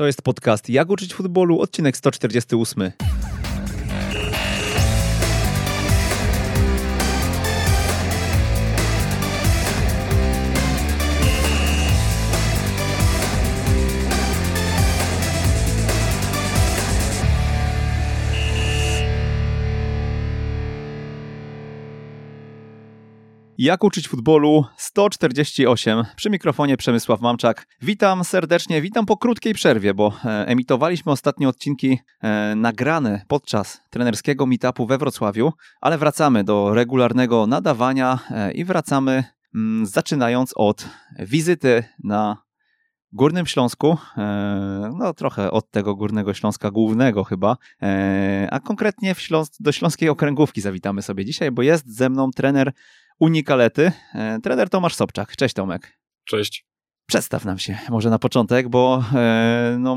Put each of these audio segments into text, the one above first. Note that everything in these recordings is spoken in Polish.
To jest podcast Jak uczyć futbolu, odcinek 148. Jak uczyć futbolu 148 przy mikrofonie Przemysław Mamczak. Witam serdecznie, witam po krótkiej przerwie, bo e, emitowaliśmy ostatnie odcinki e, nagrane podczas trenerskiego meetupu we Wrocławiu, ale wracamy do regularnego nadawania e, i wracamy mm, zaczynając od wizyty na Górnym Śląsku, no trochę od tego Górnego Śląska głównego chyba, a konkretnie Śląs do Śląskiej Okręgówki zawitamy sobie dzisiaj, bo jest ze mną trener Unikalety, e, trener Tomasz Sobczak. Cześć Tomek. Cześć. Przedstaw nam się może na początek, bo e, no,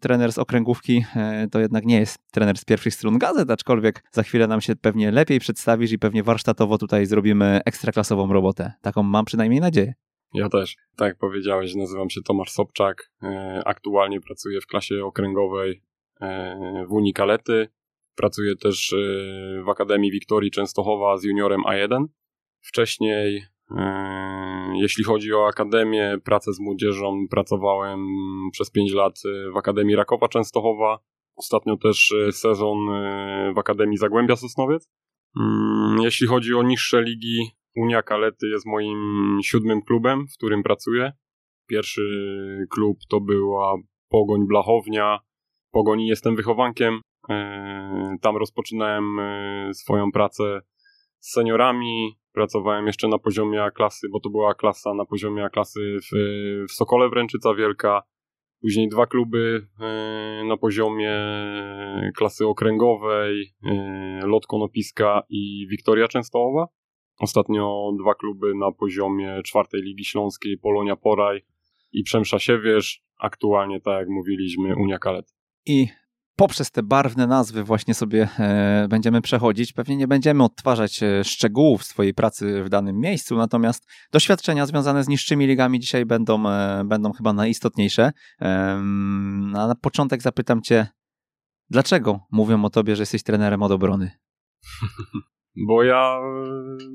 trener z okręgówki e, to jednak nie jest trener z pierwszych stron gazet, aczkolwiek za chwilę nam się pewnie lepiej przedstawisz i pewnie warsztatowo tutaj zrobimy ekstraklasową robotę. Taką mam przynajmniej nadzieję. Ja też. Tak jak powiedziałeś, nazywam się Tomasz Sobczak. Aktualnie pracuję w klasie okręgowej w Unikalety. Pracuję też w Akademii Wiktorii Częstochowa z juniorem A1 Wcześniej, e, jeśli chodzi o akademię, pracę z młodzieżą, pracowałem przez 5 lat w Akademii Rakowa Częstochowa. Ostatnio też e, sezon e, w Akademii Zagłębia Sosnowiec. Mm, jeśli chodzi o niższe ligi, Unia Kalety jest moim siódmym klubem, w którym pracuję. Pierwszy klub to była Pogoń Blachownia. Pogoni jestem wychowankiem. Tam rozpoczynałem swoją pracę z seniorami, Pracowałem jeszcze na poziomie klasy, bo to była klasa na poziomie klasy w, w Sokole Wręczyca Wielka. Później dwa kluby e, na poziomie klasy okręgowej, e, Lot Konopiska i Wiktoria Częstochowa. Ostatnio dwa kluby na poziomie czwartej Ligi Śląskiej, Polonia Poraj i Przemsza Siewierz. Aktualnie, tak jak mówiliśmy, Unia Kalet. I poprzez te barwne nazwy właśnie sobie e, będziemy przechodzić. Pewnie nie będziemy odtwarzać e, szczegółów swojej pracy w danym miejscu, natomiast doświadczenia związane z niższymi ligami dzisiaj będą, e, będą chyba najistotniejsze. A na początek zapytam Cię, dlaczego mówią o Tobie, że jesteś trenerem od obrony? Bo ja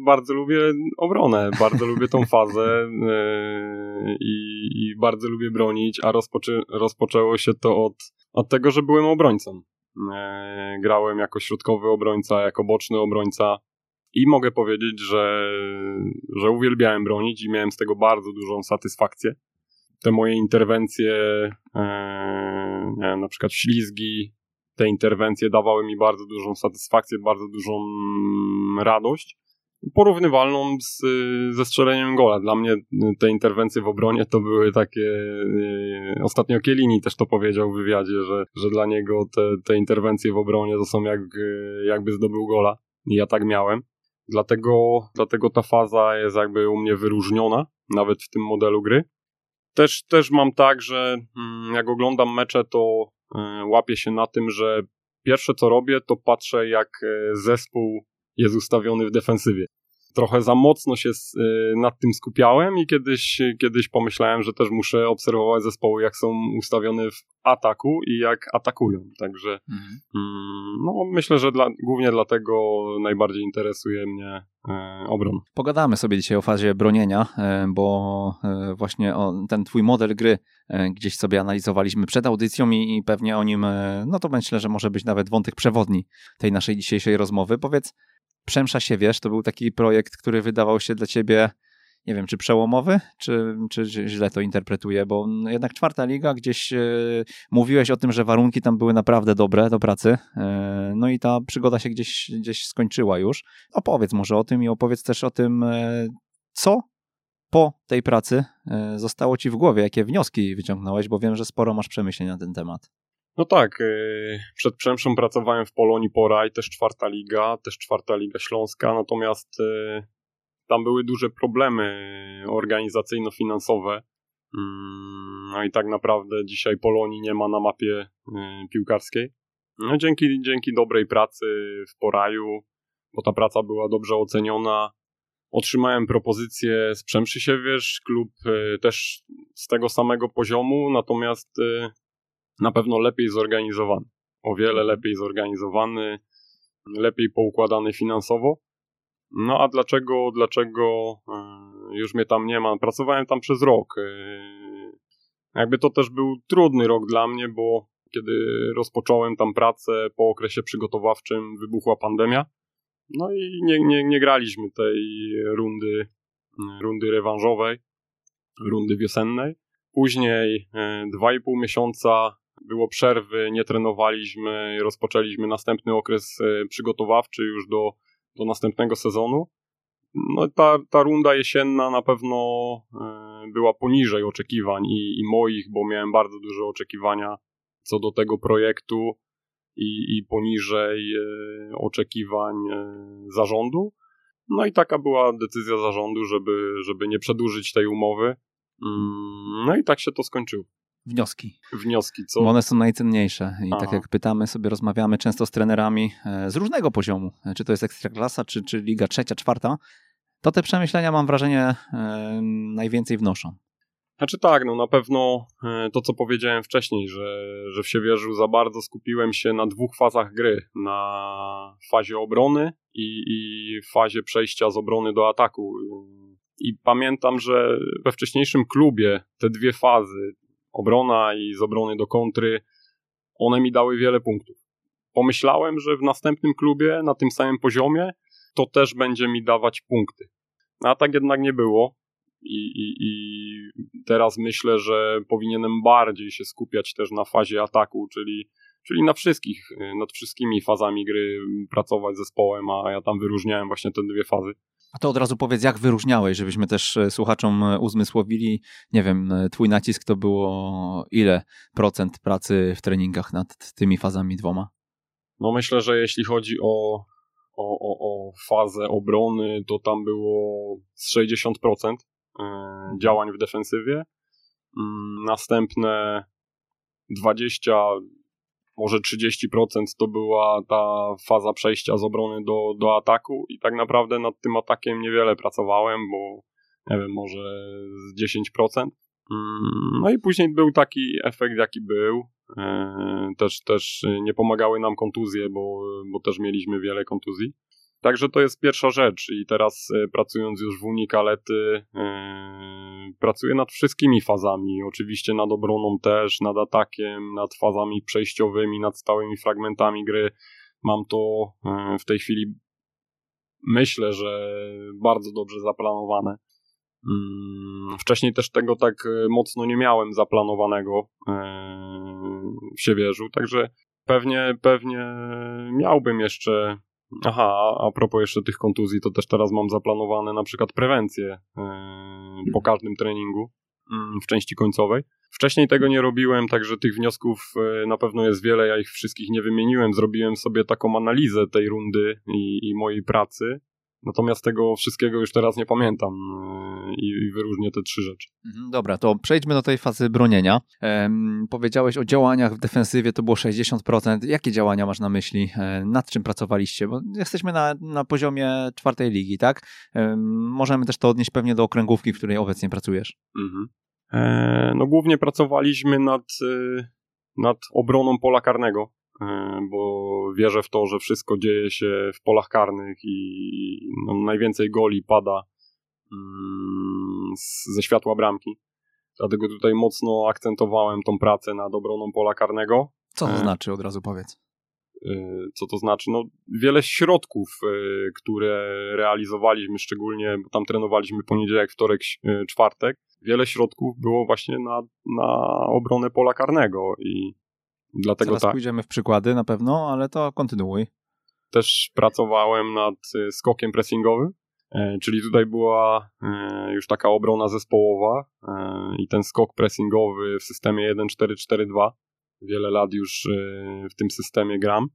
bardzo lubię obronę, bardzo lubię tą fazę i, i bardzo lubię bronić, a rozpoczę, rozpoczęło się to od od tego, że byłem obrońcą. E, grałem jako środkowy obrońca, jako boczny obrońca i mogę powiedzieć, że, że uwielbiałem bronić i miałem z tego bardzo dużą satysfakcję. Te moje interwencje, e, nie wiem, na przykład ślizgi, te interwencje dawały mi bardzo dużą satysfakcję, bardzo dużą radość porównywalną z, ze strzeleniem gola. Dla mnie te interwencje w obronie to były takie. Yy, ostatnio Kielini też to powiedział w wywiadzie, że, że dla niego te, te interwencje w obronie to są jak, yy, jakby zdobył gola. I ja tak miałem. Dlatego, dlatego ta faza jest jakby u mnie wyróżniona, nawet w tym modelu gry. Też, też mam tak, że mm, jak oglądam mecze, to łapię się na tym, że pierwsze co robię, to patrzę jak zespół jest ustawiony w defensywie. Trochę za mocno się y, nad tym skupiałem i kiedyś, kiedyś pomyślałem, że też muszę obserwować zespoły, jak są ustawione w ataku i jak atakują. Także mhm. mm, no, myślę, że dla, głównie dlatego najbardziej interesuje mnie e, obrona. Pogadamy sobie dzisiaj o fazie bronienia, e, bo e, właśnie ten twój model gry gdzieś sobie analizowaliśmy przed audycją i, pewnie o nim, no to myślę, że może być nawet wątek przewodni tej naszej dzisiejszej rozmowy. Powiedz, Przemsza się wiesz, to był taki projekt, który wydawał się dla ciebie, nie wiem, czy przełomowy, czy, czy źle to interpretuję, bo jednak czwarta liga, gdzieś e, mówiłeś o tym, że warunki tam były naprawdę dobre do pracy, e, no i ta przygoda się gdzieś, gdzieś skończyła już. Opowiedz może o tym i opowiedz też o tym, e, co po tej pracy zostało ci w głowie, jakie wnioski wyciągnąłeś, bo wiem, że sporo masz przemyśleń na ten temat. No tak, y, przed Przemszą pracowałem w Polonii Poraj, też czwarta liga, też czwarta liga śląska, natomiast y, tam były duże problemy organizacyjno-finansowe. Mm, no i tak naprawdę dzisiaj Polonii nie ma na mapie y, piłkarskiej. No dzięki, dzięki dobrej pracy w Poraju, bo ta praca była dobrze oceniona, otrzymałem propozycję z Przemszy Siewierz, klub też z tego samego poziomu, natomiast na pewno lepiej zorganizowany. O wiele lepiej zorganizowany, lepiej poukładany finansowo. No a dlaczego, dlaczego e, już mnie tam nie ma? Pracowałem tam przez rok. E, jakby to też był trudny rok dla mnie, bo kiedy rozpocząłem tam pracę po okresie przygotowawczym, wybuchła pandemia. No i nie, nie, nie graliśmy tej rundy, rundy rewanżowej, rundy wiosennej. Później e, dwa i pół miesiąca było przerwy, nie trenowaliśmy, rozpoczęliśmy następny okres przygotowawczy już do do następnego sezonu. No ta, ta runda jesienna na pewno e, była poniżej oczekiwań i, i moich, bo miałem bardzo duże oczekiwania co do tego projektu i, i poniżej e, oczekiwań e, zarządu. No i taka była decyzja zarządu, żeby, żeby nie przedłużyć tej umowy. Mm, no i tak się to skończyło wnioski. Wnioski, co? Bo one są najcenniejsze. I tak Aha. tak jak pytamy sobie, rozmawiamy często z trenerami e, z różnego poziomu, e, czy to jest ekstraklasa, czy, czy liga trzecia, czwarta, to te przemyślenia, mam wrażenie, e, najwięcej wnoszą. Znaczy tak, no na pewno to, co powiedziałem wcześniej, że, że w Siewierzu za bardzo skupiłem się na dwóch fazach gry. Na fazie obrony i, i fazie przejścia z obrony do ataku. I pamiętam, że we wcześniejszym klubie te dwie fazy, obrona i z obrony do kontry, one mi dały wiele punktów. Pomyślałem, że w następnym klubie na tym samym poziomie to też będzie mi dawać punkty. A tak jednak nie było. I, i, I teraz myślę, że powinienem bardziej się skupiać też na fazie ataku, czyli, czyli na wszystkich, nad wszystkimi fazami gry pracować zespołem, a ja tam wyróżniałem właśnie te dwie fazy. A to od razu powiedz, jak wyróżniałeś, żebyśmy też e, słuchaczom e, uzmysłowili, nie wiem, e, twój nacisk to było ile procent pracy w treningach nad tymi fazami dwoma? No myślę, że jeśli chodzi o, o, o, o fazę obrony, to tam było z 60% działań w defensywie. Mm, następne 20 może 30% to była ta faza przejścia z obrony do, do ataku i tak naprawdę nad tym atakiem niewiele pracowałem, bo nie wiem, może z 10%. Mm, no i później był taki efekt, jaki był. E, też, też nie pomagały nam kontuzje, bo, bo też mieliśmy wiele kontuzji. Także to jest pierwsza rzecz i teraz e, pracując już w Unikalety yy, pracuję nad wszystkimi fazami, oczywiście nad obroną też, nad atakiem, nad fazami przejściowymi, nad stałymi fragmentami gry. Mam to yy, w tej chwili myślę, że bardzo dobrze zaplanowane. Yy, wcześniej też tego tak mocno nie miałem zaplanowanego w Siewierzu, także pewnie, pewnie miałbym jeszcze Aha, a propos jeszcze tych kontuzji, to też teraz mam zaplanowane na przykład prewencję yy, po każdym treningu yy, w części końcowej. Wcześniej tego nie robiłem, także tych wniosków yy, na pewno jest wiele, ja ich wszystkich nie wymieniłem. Zrobiłem sobie taką analizę tej rundy i, i mojej pracy Natomiast tego wszystkiego już teraz nie pamiętam yy, i, i wyróżnię te trzy rzeczy. Mhm, dobra, to przejdźmy do tej fazy bronienia. Ehm, powiedziałeś o działaniach w defensywie, to było 60%. Jakie działania masz na myśli? E, nad czym pracowaliście? Bo jesteśmy na, na poziomie czwartej ligi, tak? Ehm, możemy też to odnieść pewnie do okręgówki, w której obecnie pracujesz. Mhm. E, no głównie pracowaliśmy nad, y, nad obroną pola karnego. E, bo wierzę w to, że wszystko dzieje się w polach karnych i no, najwięcej goli pada mm, ze światła bramki. Dlatego tutaj mocno akcentowałem tą pracę nad obroną pola karnego. Co to e, znaczy, od razu powiedz? E, co to znaczy? No, wiele środków, które realizowaliśmy, szczególnie, bo tam trenowaliśmy poniedziałek, wtorek, czwartek, wiele środków było właśnie na, na obronę pola karnego i Dlatego Zaraz tak. pójdziemy w przykłady na pewno, ale to kontynuuj. Też pracowałem nad y, skokiem pressingowym, e, czyli tutaj była e, już taka obrona zespołowa e, i ten skok pressingowy w systemie 1-4-4-2. Wiele lat już w tym systemie gram.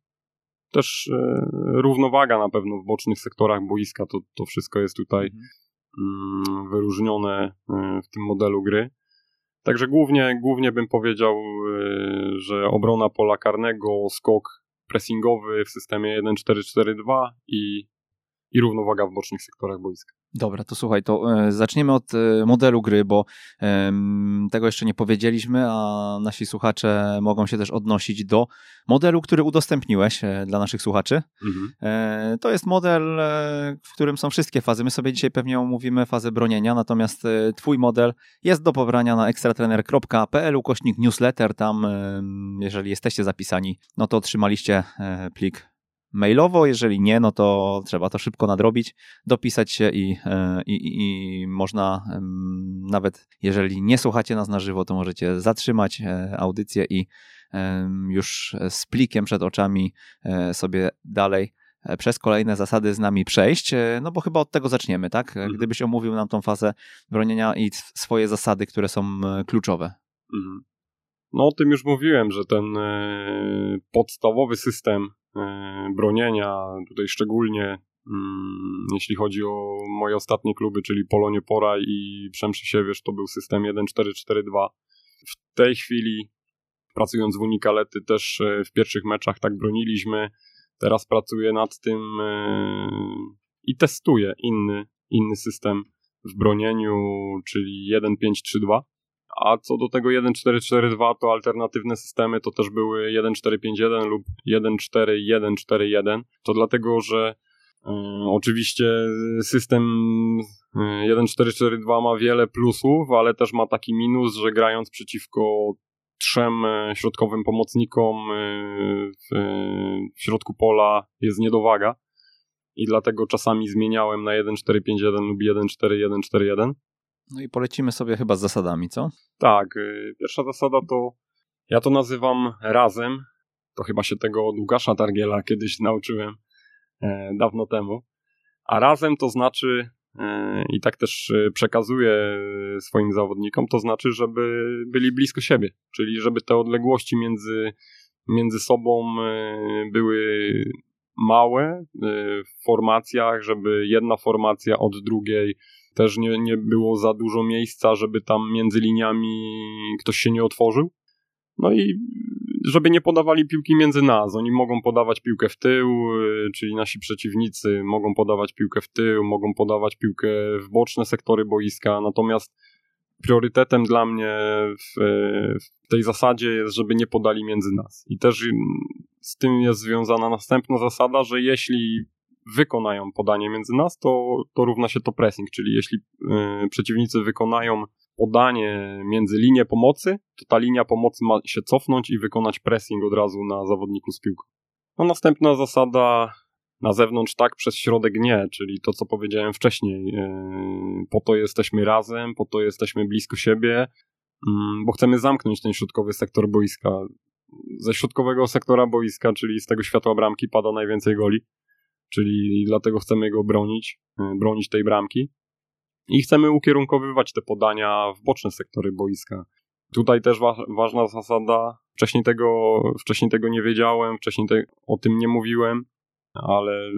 Też równowaga na pewno w bocznych sektorach boiska, to, to wszystko jest tutaj mhm. Mm, wyróżnione w tym modelu gry. Także głównie, głównie bym powiedział, y, że obrona pola karnego, skok pressingowy w systemie 1-4-4-2 i i równowaga w bocznych sektorach boiska. Dobra, to słuchaj, to e, zaczniemy od e, modelu gry, bo tego jeszcze nie powiedzieliśmy, a nasi słuchacze mogą się też odnosić do modelu, który udostępniłeś e, dla naszych słuchaczy. Mhm. To jest model, w którym są wszystkie fazy. My sobie dzisiaj pewnie omówimy fazę bronienia, natomiast twój model jest do pobrania na ekstratrener.pl ukośnik newsletter. Tam, jeżeli jesteście zapisani, no to otrzymaliście plik mailowo, jeżeli nie, no to trzeba to szybko nadrobić, dopisać się i, e, i, i, można nawet jeżeli nie słuchacie nas na żywo, to możecie zatrzymać e, audycję i już z plikiem przed oczami e, sobie dalej przez kolejne zasady z nami przejść, no bo chyba od tego zaczniemy, tak? Mhm. Gdybyś omówił nam tą fazę bronienia i swoje zasady, które są kluczowe. Mhm. No o tym już mówiłem, że ten podstawowy system bronienia, tutaj szczególnie mm, jeśli chodzi o moje ostatnie kluby, czyli Polonie Pora i Przemrzysiewierz, to był system 1-4-4-2. W tej chwili pracując w Unikalety też e, w pierwszych meczach tak broniliśmy. Teraz pracuję nad tym e, i testuję inny, inny system w bronieniu, czyli 1-5-3-2. A co do tego 1-4-4-2, to alternatywne systemy to też były 1-4-5-1 lub 1-4-1-4-1. To dlatego, że e, oczywiście system e, 1-4-4-2 ma wiele plusów, ale też ma taki minus, że grając przeciwko trzem e, środkowym pomocnikom e, w, e, w środku pola jest niedowaga. I dlatego czasami zmieniałem na 1-4-5-1 lub 1-4-1-4-1. No i polecimy sobie chyba z zasadami, co? Tak, y, pierwsza zasada to ja to nazywam razem. To chyba się tego od Łukasza Targiela kiedyś nauczyłem e, dawno temu. A razem to znaczy, e, i tak też e, przekazuję e, swoim zawodnikom, to znaczy, żeby byli blisko siebie, czyli żeby te odległości między, między sobą e, były małe e, w formacjach, żeby jedna formacja od drugiej też nie, nie było za dużo miejsca, żeby tam między liniami ktoś się nie otworzył. No i żeby nie podawali piłki między nas. Oni mogą podawać piłkę w tył, y, czyli nasi przeciwnicy mogą podawać piłkę w tył, mogą podawać piłkę w boczne sektory boiska, natomiast priorytetem dla mnie w, w tej zasadzie jest, żeby nie podali między nas. I też mm, z tym jest związana następna zasada, że jeśli wykonają podanie między nas, to, to równa się to pressing, czyli jeśli y, przeciwnicy wykonają podanie między linię pomocy, to ta linia pomocy ma się cofnąć i wykonać pressing od razu na zawodniku z piłką. No następna zasada na zewnątrz tak, przez środek nie, czyli to, co powiedziałem wcześniej. Yy, po to jesteśmy razem, po to jesteśmy blisko siebie, yy, bo chcemy zamknąć ten środkowy sektor boiska. Ze środkowego sektora boiska, czyli z tego światła bramki, pada najwięcej goli, czyli dlatego chcemy go bronić, yy, bronić tej bramki. I chcemy ukierunkowywać te podania w boczne sektory boiska. Tutaj też wa ważna zasada. Wcześniej tego, wcześniej tego nie wiedziałem, wcześniej o tym nie mówiłem, ale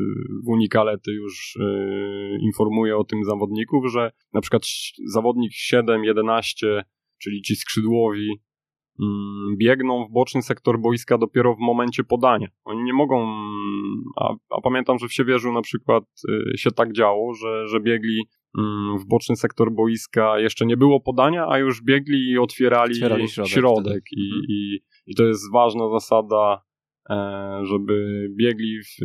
w Unikalety już yy, informuję o tym zawodników, że na przykład zawodnik 7-11, czyli ci skrzydłowi, biegną w boczny sektor boiska dopiero w momencie podania. Oni nie mogą, a, a pamiętam, że w Siewierzu na przykład yy, się tak działo, że, że biegli w boczny sektor boiska jeszcze nie było podania, a już biegli i otwierali, Otwierali środek środek. I, Mhm. i, I to jest ważna zasada, e, żeby biegli w,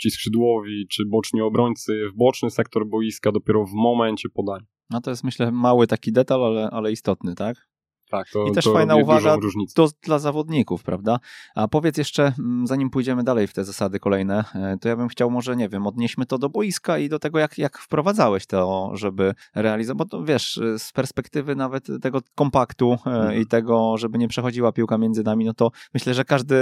ci skrzydłowi czy boczni obrońcy w boczny sektor boiska dopiero w momencie podania. No to jest myślę mały taki detal, ale, ale istotny, tak? Tak, to, I też to fajna uwaga. To dla zawodników, prawda? A powiedz jeszcze, mm, zanim pójdziemy dalej w te zasady kolejne, e, to ja bym chciał może, nie wiem, odnieśmy to do boiska i do tego, jak, jak wprowadzałeś to, żeby realizować, bo to wiesz, z perspektywy nawet tego kompaktu e, Mhm. i tego, żeby nie przechodziła piłka między nami, no to myślę, że każdy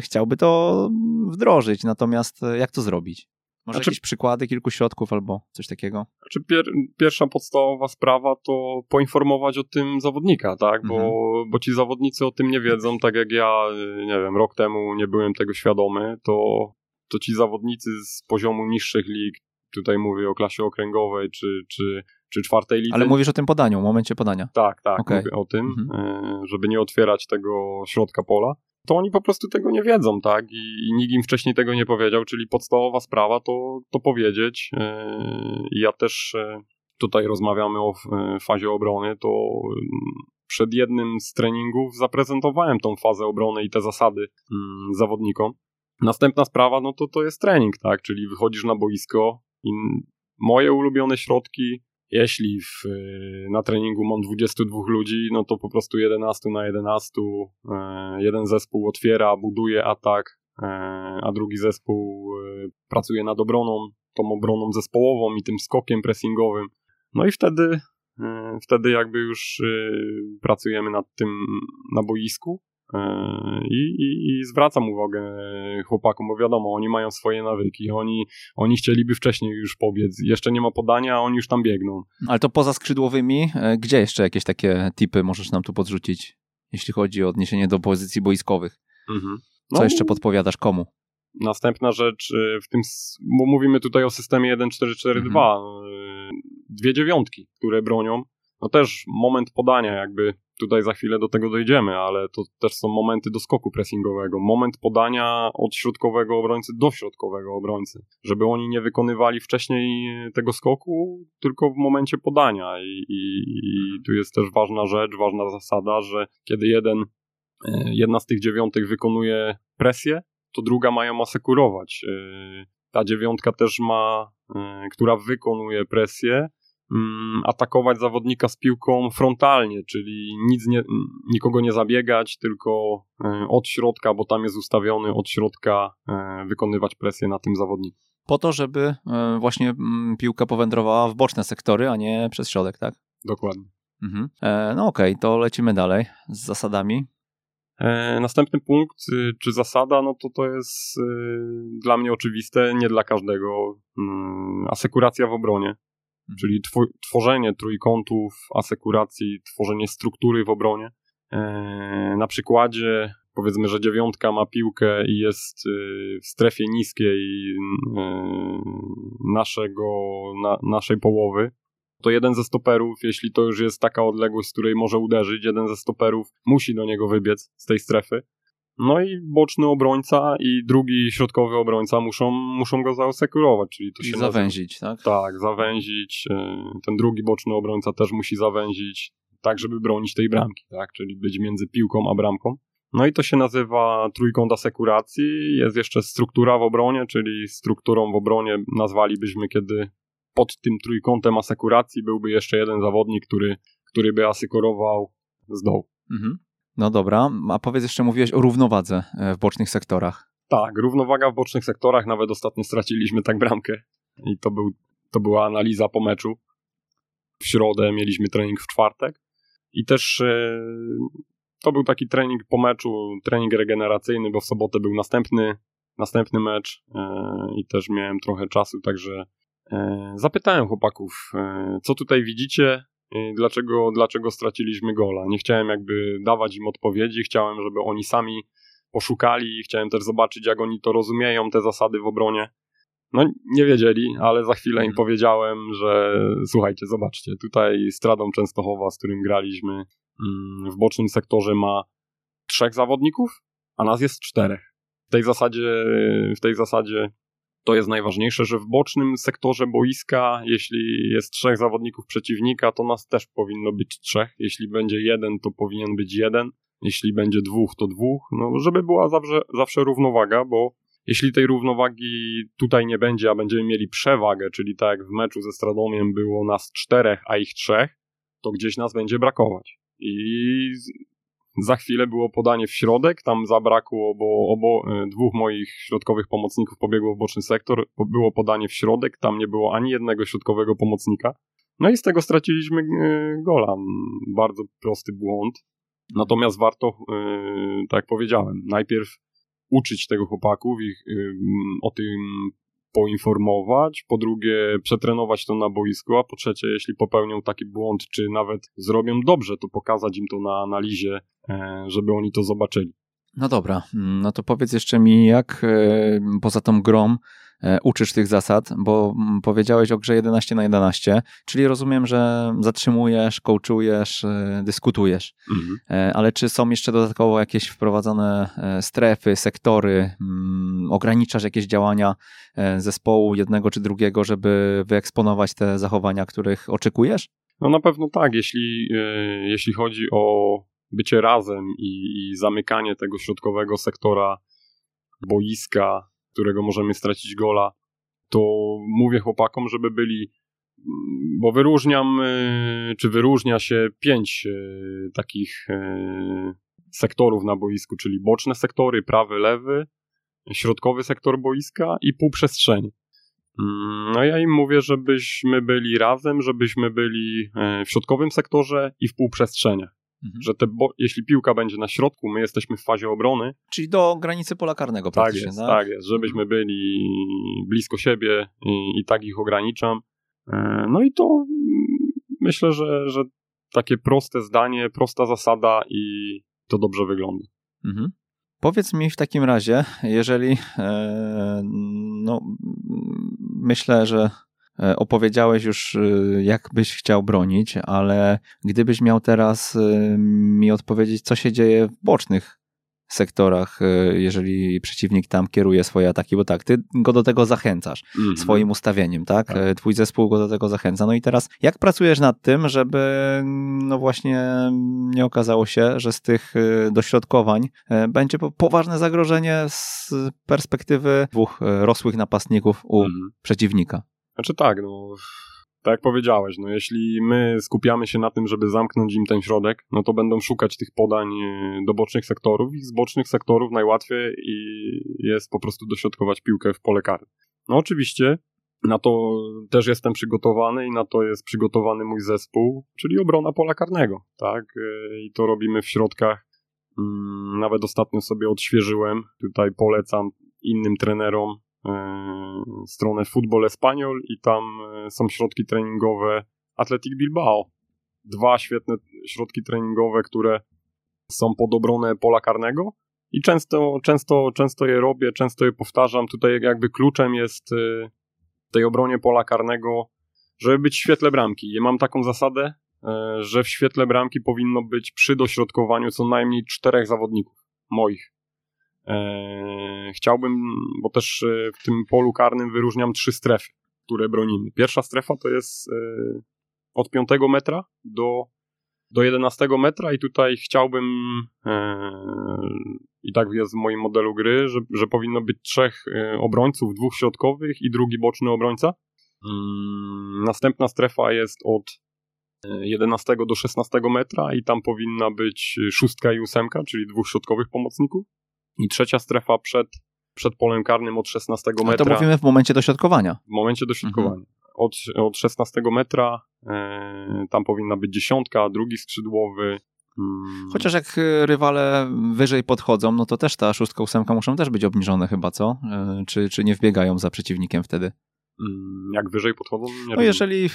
chciałby to wdrożyć, natomiast e, jak to zrobić? Może Znaczy- jakieś przykłady kilku środków albo coś takiego? Znaczy pier, pierwsza podstawowa sprawa to poinformować o tym zawodnika, tak? Bo, Mhm. bo ci zawodnicy o tym nie wiedzą, tak jak ja, y, nie wiem, rok temu nie byłem tego świadomy, to, to ci zawodnicy z poziomu niższych lig, tutaj mówię o klasie okręgowej czy, czy, czy czwartej lidze. Ale mówisz o tym podaniu, momencie podania. Tak, tak, Okej. mówię o tym, Mhm. y, żeby nie otwierać tego środka pola. To oni po prostu tego nie wiedzą, tak? I, i nikt im wcześniej tego nie powiedział, czyli podstawowa sprawa to, to powiedzieć. Yy, ja też tutaj rozmawiamy o fazie obrony, to przed jednym z treningów zaprezentowałem tą fazę obrony i te zasady mm, zawodnikom. Następna sprawa, no to to jest trening, tak? Czyli wychodzisz na boisko i moje ulubione środki, jeśli w, na treningu mam 22 ludzi, no to po prostu 11 na 11, e, jeden zespół otwiera, buduje atak, e, a drugi zespół e, pracuje nad obroną, tą obroną zespołową i tym skokiem pressingowym. No i wtedy wtedy jakby już e, pracujemy nad tym na boisku i, i, i, zwracam uwagę chłopakom, bo wiadomo, oni mają swoje nawyki, oni, oni chcieliby wcześniej już pobiec, jeszcze nie ma podania, a oni już tam biegną. Ale to poza skrzydłowymi, gdzie jeszcze jakieś takie tipy możesz nam tu podrzucić, jeśli chodzi o odniesienie do pozycji boiskowych? Mhm. No, Co jeszcze podpowiadasz komu? Następna rzecz w tym, bo mówimy tutaj o systemie 1.4.4.2, mhm dwie dziewiątki, które bronią. No też moment podania, jakby tutaj za chwilę do tego dojdziemy, ale to też są momenty do skoku pressingowego. Moment podania od środkowego obrońcy do środkowego obrońcy, żeby oni nie wykonywali wcześniej tego skoku, tylko w momencie podania. I, i, i tu jest też ważna rzecz, ważna zasada, że kiedy jeden, e, jedna z tych dziewiątek wykonuje presję, to druga ma ją asekurować. E, ta dziewiątka też ma, e, która wykonuje presję, atakować zawodnika z piłką frontalnie, czyli nic nie, nikogo nie zabiegać, tylko e, od środka, bo tam jest ustawiony od środka e, wykonywać presję na tym zawodniku. Po to, żeby e, właśnie mm, piłka powędrowała w boczne sektory, a nie przez środek, tak? Dokładnie. Mhm. No okej, okay, to lecimy dalej z zasadami. Następny punkt, y, czy zasada, no to to jest y, dla mnie oczywiste, nie dla każdego. Mm, asekuracja w obronie. Mhm. czyli tworzenie trójkątów, asekuracji, tworzenie struktury w obronie. E, na przykładzie powiedzmy, że dziewiątka ma piłkę i jest y, w strefie niskiej y, naszego, na, naszej połowy, to jeden ze stoperów, jeśli to już jest taka odległość, z której może uderzyć, jeden ze stoperów musi do niego wybiec z tej strefy. No i boczny obrońca i drugi środkowy obrońca muszą, muszą go zaosekurować, czyli to I się zawęzić, nazywa. tak? Tak, zawęzić. E, ten drugi boczny obrońca też musi zawęzić, tak żeby bronić tej bramki, tak? Czyli być między piłką a bramką. No i to się nazywa trójkąt asekuracji. Jest jeszcze struktura w obronie, czyli strukturą w obronie nazwalibyśmy, kiedy pod tym trójkątem asekuracji byłby jeszcze jeden zawodnik, który, który by asekurował z dołu. Mhm. No dobra, a powiedz jeszcze, mówiłeś o równowadze e, w bocznych sektorach. Tak, równowaga w bocznych sektorach, nawet ostatnio straciliśmy tak bramkę i to, był, to była analiza po meczu. W środę mieliśmy trening w czwartek i też e, to był taki trening po meczu, trening regeneracyjny, bo w sobotę był następny, następny mecz e, i też miałem trochę czasu, także zapytałem chłopaków, co tutaj widzicie, dlaczego, dlaczego straciliśmy gola. Nie chciałem jakby dawać im odpowiedzi, chciałem, żeby oni sami poszukali, chciałem też zobaczyć, jak oni to rozumieją, te zasady w obronie. No, nie wiedzieli, ale za chwilę im mhm. powiedziałem, że słuchajcie, zobaczcie, tutaj Stradą Częstochowa, z którym graliśmy mm, w bocznym sektorze ma trzech zawodników, a nas jest czterech. W tej zasadzie, w tej zasadzie to jest najważniejsze, że w bocznym sektorze boiska, jeśli jest trzech zawodników przeciwnika, to nas też powinno być trzech. Jeśli będzie jeden, to powinien być jeden. Jeśli będzie dwóch, to dwóch. No, żeby była zawsze, zawsze równowaga, bo jeśli tej równowagi tutaj nie będzie, a będziemy mieli przewagę, czyli tak jak w meczu ze Stradomiem było nas czterech, a ich trzech, to gdzieś nas będzie brakować. I za chwilę było podanie w środek, tam zabrakło, bo obo, e, dwóch moich środkowych pomocników pobiegło w boczny sektor, było podanie w środek, tam nie było ani jednego środkowego pomocnika. No i z tego straciliśmy e, gola. Bardzo prosty błąd. Natomiast warto, e, tak jak powiedziałem, najpierw uczyć tego chłopaków, ich o tym poinformować, po drugie przetrenować to na boisku, a po trzecie, jeśli popełnią taki błąd, czy nawet zrobią dobrze, to pokazać im to na analizie, żeby oni to zobaczyli. No dobra, no to powiedz jeszcze mi, jak e, poza tą grą e, uczysz tych zasad, bo mm, powiedziałeś o grze 11 na 11, czyli rozumiem, że zatrzymujesz, coachujesz, e, dyskutujesz. Mhm. E, ale czy są jeszcze dodatkowo jakieś wprowadzone strefy, sektory, mm, ograniczasz jakieś działania zespołu jednego czy drugiego, żeby wyeksponować te zachowania, których oczekujesz? No na pewno tak, jeśli, jeśli chodzi o bycie razem i, i zamykanie tego środkowego sektora boiska, którego możemy stracić gola, to mówię chłopakom, żeby byli, bo wyróżniam, y, czy wyróżnia się pięć y, takich y, sektorów na boisku, czyli boczne sektory, prawy, lewy, środkowy sektor boiska i półprzestrzeń. Mm, no ja im mówię, żebyśmy byli razem, żebyśmy byli w środkowym sektorze i w półprzestrzeniach. Mhm. Że te, jeśli piłka będzie na środku, my jesteśmy w fazie obrony. Czyli do granicy pola karnego tak jest, tak? tak jest, żebyśmy byli blisko siebie i, i tak ich ograniczam. E, no i to myślę, że, że takie proste zdanie, prosta zasada i to dobrze wygląda. Mhm. Powiedz mi w takim razie, jeżeli e, no, myślę, że opowiedziałeś już, e, jak byś chciał bronić, ale gdybyś miał teraz e, mi odpowiedzieć, co się dzieje w bocznych sektorach, jeżeli przeciwnik tam kieruje swoje ataki, bo tak, ty go do tego zachęcasz mm -hmm. swoim ustawieniem, tak? tak? Twój zespół go do tego zachęca. No i teraz, jak pracujesz nad tym, żeby no właśnie nie okazało się, że z tych dośrodkowań będzie poważne zagrożenie z perspektywy dwóch rosłych napastników u mm -hmm. przeciwnika? Znaczy tak, no tak jak powiedziałeś, no jeśli my skupiamy się na tym, żeby zamknąć im ten środek, no to będą szukać tych podań e, do bocznych sektorów i z bocznych sektorów najłatwiej jest po prostu dośrodkować piłkę w pole karne. No oczywiście na to też jestem przygotowany i na to jest przygotowany mój zespół, czyli obrona pola karnego, tak? E, I to robimy w środkach. Mm, nawet ostatnio sobie odświeżyłem, tutaj polecam innym trenerom stronę Football Espanyol i tam e, są środki treningowe Athletic Bilbao. Dwa świetne środki treningowe, które są pod obronę pola karnego i często, często, często je robię, często je powtarzam. Tutaj jakby kluczem jest e, w tej obronie pola karnego, żeby być w świetle bramki. Ja mam taką zasadę, że w świetle bramki powinno być przy dośrodkowaniu co najmniej czterech zawodników moich. E, chciałbym, bo też e, w tym polu karnym wyróżniam trzy strefy, które bronimy. Pierwsza strefa to jest e, od 5 metra do, do 11 metra i tutaj chciałbym i tak jest w moim modelu gry, że, że powinno być trzech obrońców, dwóch środkowych i drugi boczny obrońca. Mm, następna strefa jest od 11 do 16 metra i tam powinna być szóstka i ósemka, czyli dwóch środkowych pomocników. I trzecia strefa przed, przed polem karnym od 16 metra. A to mówimy w momencie dośrodkowania. W momencie dośrodkowania. Mhm. Od, od 16 metra e, tam powinna być dziesiątka, drugi skrzydłowy. Hmm. Chociaż jak rywale wyżej podchodzą, no to też ta szóstka, ósemka muszą też być obniżone chyba, co? E, czy, czy nie wbiegają za przeciwnikiem wtedy? Mm, jak wyżej podchodzą? Nie no jeżeli,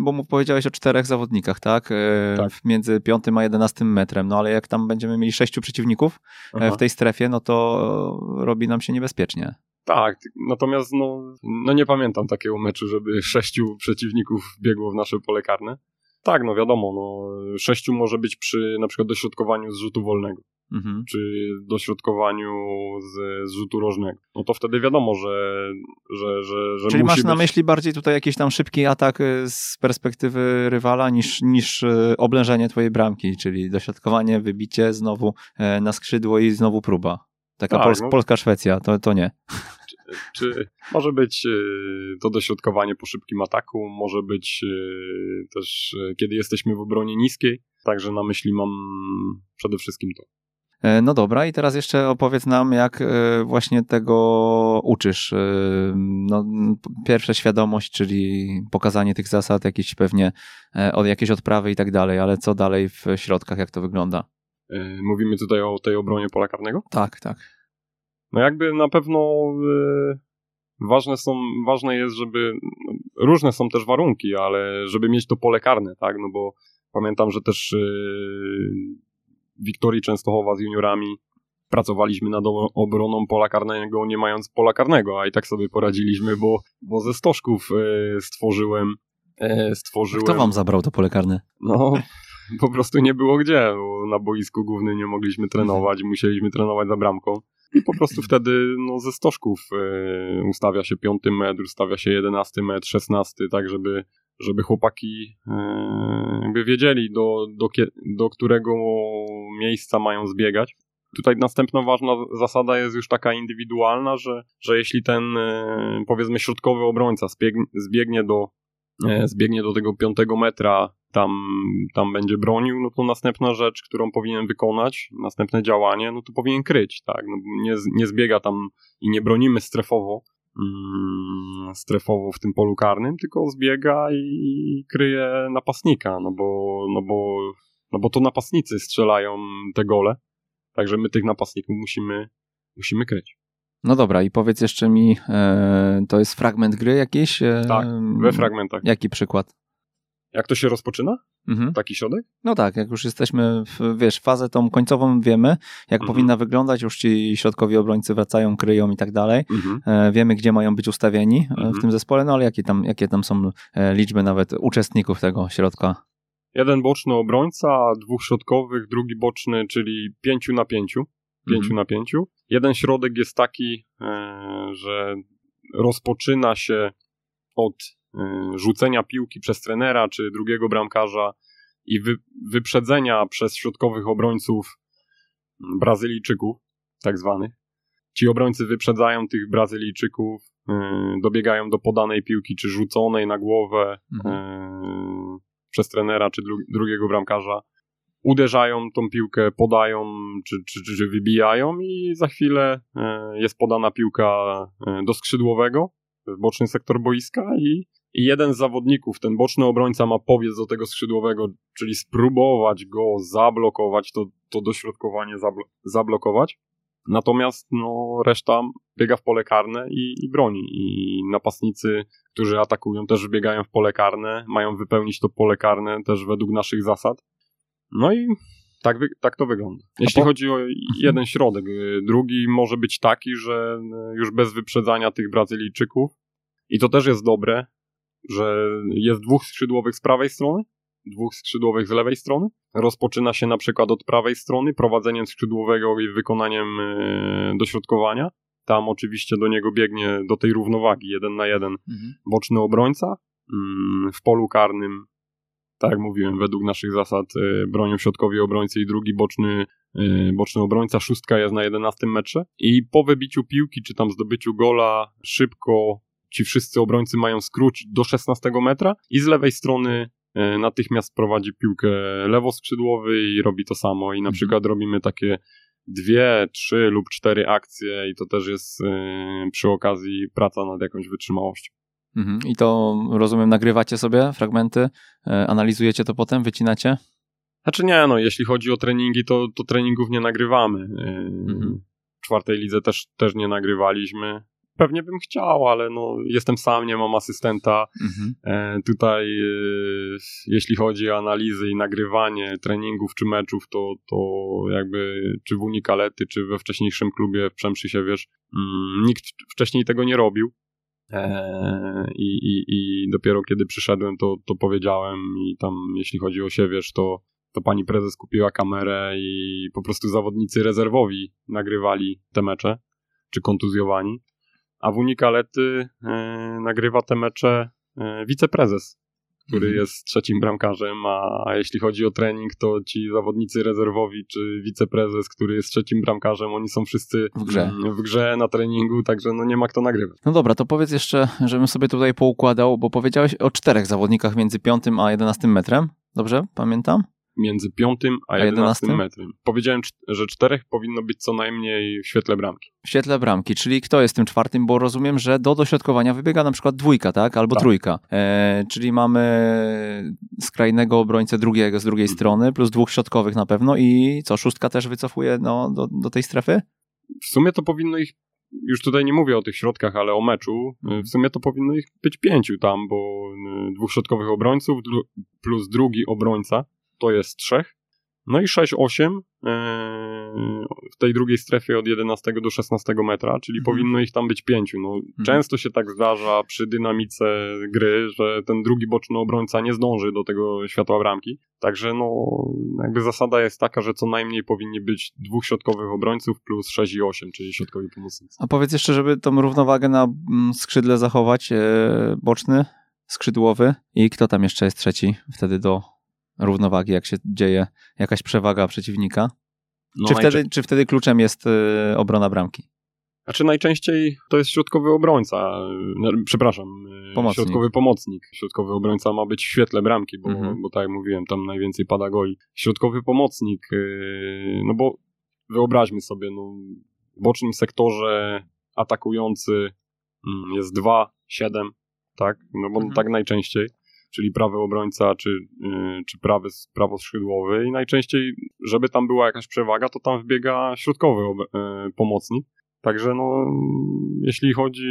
bo mu powiedziałeś o czterech zawodnikach, tak? E, tak? Między piątym a jedenastym metrem, no ale jak tam będziemy mieli sześciu przeciwników e, Aha. w tej strefie, no to robi nam się niebezpiecznie. Tak, natomiast no, no nie pamiętam takiego meczu, żeby sześciu przeciwników biegło w nasze pole karne. Tak, no wiadomo, no, sześciu może być przy na przykład dośrodkowaniu z rzutu wolnego mhm. czy dośrodkowaniu z, z rzutu rożnego. No to wtedy wiadomo, że, że, że, że Czyli masz na być... myśli bardziej tutaj jakiś tam szybki atak y, z perspektywy rywala niż, niż y, oblężenie twojej bramki, czyli dośrodkowanie, wybicie znowu e, na skrzydło i znowu próba. Taka tak, no... polska Szwecja, to, to nie. Czy, może być y, to dośrodkowanie po szybkim ataku, może być też kiedy jesteśmy w obronie niskiej, także na myśli mam przede wszystkim to. E, no dobra, i teraz jeszcze opowiedz nam, jak e, właśnie tego uczysz. E, no, pierwsza świadomość, czyli pokazanie tych zasad, jakieś pewnie od jakieś odprawy i tak dalej, ale co dalej w środkach, jak to wygląda? Mówimy tutaj o tej obronie pola karnego? Tak, tak. No jakby na pewno ważne są, ważne jest, żeby, różne są też warunki, ale żeby mieć to pole karne, tak, no bo pamiętam, że też Wiktorii Częstochowa z juniorami pracowaliśmy nad obroną pola karnego, nie mając pola karnego, a i tak sobie poradziliśmy, bo, bo ze stożków e, stworzyłem, stworzyłem... Kto wam zabrał to pole karne? No, po prostu nie było gdzie, bo na boisku głównym nie mogliśmy trenować, musieliśmy trenować za bramką. I po prostu wtedy no, ze stożków e, ustawia się piąty metr, ustawia się jedenasty metr, szesnasty, tak żeby, żeby chłopaki e, jakby wiedzieli do, do, do którego miejsca mają zbiegać. Tutaj następna ważna zasada jest już taka indywidualna, że, że jeśli ten e, powiedzmy środkowy obrońca zbiegnie, zbiegnie do, zbiegnie do tego piątego metra tam, tam będzie bronił, no to następna rzecz, którą powinien wykonać, następne działanie, no to powinien kryć, tak, no nie, nie zbiega tam i nie bronimy strefowo, mm, strefowo w tym polu karnym, tylko zbiega i kryje napastnika, no bo, no bo, no bo to napastnicy strzelają te gole, także my tych napastników musimy, musimy kryć. No dobra, i powiedz jeszcze mi, e, to jest fragment gry jakiś? E, tak, we fragmentach. Jaki przykład? Jak to się rozpoczyna? Mhm. Taki środek? No tak, jak już jesteśmy, w, wiesz, fazę tą końcową wiemy, jak mhm. powinna wyglądać, już ci środkowi obrońcy wracają, kryją i tak dalej. Mhm. E, wiemy, gdzie mają być ustawieni e, w mhm. tym zespole, no ale jakie tam, jakie tam są e, liczby nawet uczestników tego środka? Jeden boczny obrońca, dwóch środkowych, drugi boczny, czyli pięciu na pięciu. Pięciu mhm. na pięciu. Jeden środek jest taki, e, że rozpoczyna się od rzucenia piłki przez trenera czy drugiego bramkarza i wy, wyprzedzenia przez środkowych obrońców Brazylijczyków, tak zwanych. Ci obrońcy wyprzedzają tych Brazylijczyków, yy, dobiegają do podanej piłki, czy rzuconej na głowę mhm. yy, przez trenera czy dru drugiego bramkarza. Uderzają tą piłkę, podają, czy, czy, czy, wybijają, i za chwilę yy, jest podana piłka do skrzydłowego w boczny sektor boiska i i jeden z zawodników, ten boczny obrońca ma powiedz do tego skrzydłowego, czyli spróbować go zablokować, to, to dośrodkowanie zablo zablokować. Natomiast no, reszta biega w pole karne i, i broni. I napastnicy, którzy atakują, też biegają w pole karne, mają wypełnić to pole karne też według naszych zasad. No i tak, tak to wygląda. Jeśli po... chodzi o jeden środek, drugi może być taki, że już bez wyprzedzania tych Brazylijczyków, i to też jest dobre, że jest dwóch skrzydłowych z prawej strony, dwóch skrzydłowych z lewej strony. Rozpoczyna się na przykład od prawej strony prowadzeniem skrzydłowego i wykonaniem e, dośrodkowania. Tam oczywiście do niego biegnie do tej równowagi jeden na jeden mhm. boczny obrońca. Mm, w polu karnym, tak jak mówiłem, według naszych zasad e, bronią środkowi obrońcy i drugi boczny, e, boczny obrońca. Szóstka jest na 11 metrze. I po wybiciu piłki, czy tam zdobyciu gola, szybko ci wszyscy obrońcy mają skrócić do 16 metra i z lewej strony e, natychmiast prowadzi piłkę lewoskrzydłowy i robi to samo. I na mhm. przykład robimy takie dwie, trzy lub cztery akcje i to też jest e, przy okazji praca nad jakąś wytrzymałością. Mhm. I to rozumiem, nagrywacie sobie fragmenty, e, analizujecie to potem, wycinacie? Znaczy nie, no jeśli chodzi o treningi, to, to treningów nie nagrywamy. Mhm. W czwartej lidze też, też nie nagrywaliśmy pewnie bym chciał, ale no, jestem sam, nie mam asystenta. Mhm. E, tutaj, e, jeśli chodzi o analizy i nagrywanie treningów czy meczów, to, to jakby czy w Unikalety, czy we wcześniejszym klubie w Przemszysie, wiesz, mm, nikt wcześniej tego nie robił. E, i, i, I dopiero kiedy przyszedłem, to, to powiedziałem i tam, jeśli chodzi o siewierz, to to pani prezes kupiła kamerę i po prostu zawodnicy rezerwowi nagrywali te mecze, czy kontuzjowani a w Unikalety e, nagrywa te mecze e, wiceprezes, który mhm. jest trzecim bramkarzem, a, a jeśli chodzi o trening, to ci zawodnicy rezerwowi czy wiceprezes, który jest trzecim bramkarzem, oni są wszyscy w grze, mm, w grze na treningu, także no nie ma kto nagrywać. No dobra, to powiedz jeszcze, żebym sobie tutaj poukładał, bo powiedziałeś o czterech zawodnikach między piątym a jedenastym metrem, dobrze? Pamiętam? Między piątym a jedenastym metrem. Powiedziałem, że czterech powinno być co najmniej w świetle bramki. W świetle bramki, czyli kto jest tym czwartym, bo rozumiem, że do dośrodkowania wybiega na przykład dwójka, tak? Albo tak. trójka. E, czyli mamy skrajnego obrońcę drugiego z drugiej hmm. strony, plus dwóch środkowych na pewno i co, szóstka też wycofuje no, do, do tej strefy? W sumie to powinno ich już tutaj nie mówię o tych środkach, ale o meczu. W sumie to powinno ich być pięciu tam, bo y, dwóch środkowych obrońców plus drugi obrońca to jest 3. No i 6-8 e, w tej drugiej strefie od 11 do 16 metra, czyli mhm. powinno ich tam być pięciu. No, mhm. Często się tak zdarza przy dynamice gry, że ten drugi boczny obrońca nie zdąży do tego światła bramki. Także no, jakby zasada jest taka, że co najmniej powinni być dwóch środkowych obrońców plus 6 i 8, czyli środkowi pomocnicy. A powiedz jeszcze, żeby tą równowagę na mm, skrzydle zachować, e, boczny, skrzydłowy i kto tam jeszcze jest trzeci wtedy do równowagi, jak się dzieje jakaś przewaga przeciwnika? No czy, wtedy, czy wtedy kluczem jest y, obrona bramki? Znaczy najczęściej to jest środkowy obrońca, y, przepraszam, y, pomocnik. środkowy pomocnik. Środkowy obrońca ma być w świetle bramki, bo, mhm. bo tak jak mówiłem, tam najwięcej pada goli. Środkowy pomocnik, no bo wyobraźmy sobie, no, w bocznym sektorze atakujący mm, jest 2, 7, tak? No bo mhm. tak najczęściej czyli prawy obrońca, czy, yy, czy prawy, i najczęściej, żeby tam była jakaś przewaga, to tam wbiega środkowy yy, pomocnik. Także no, jeśli chodzi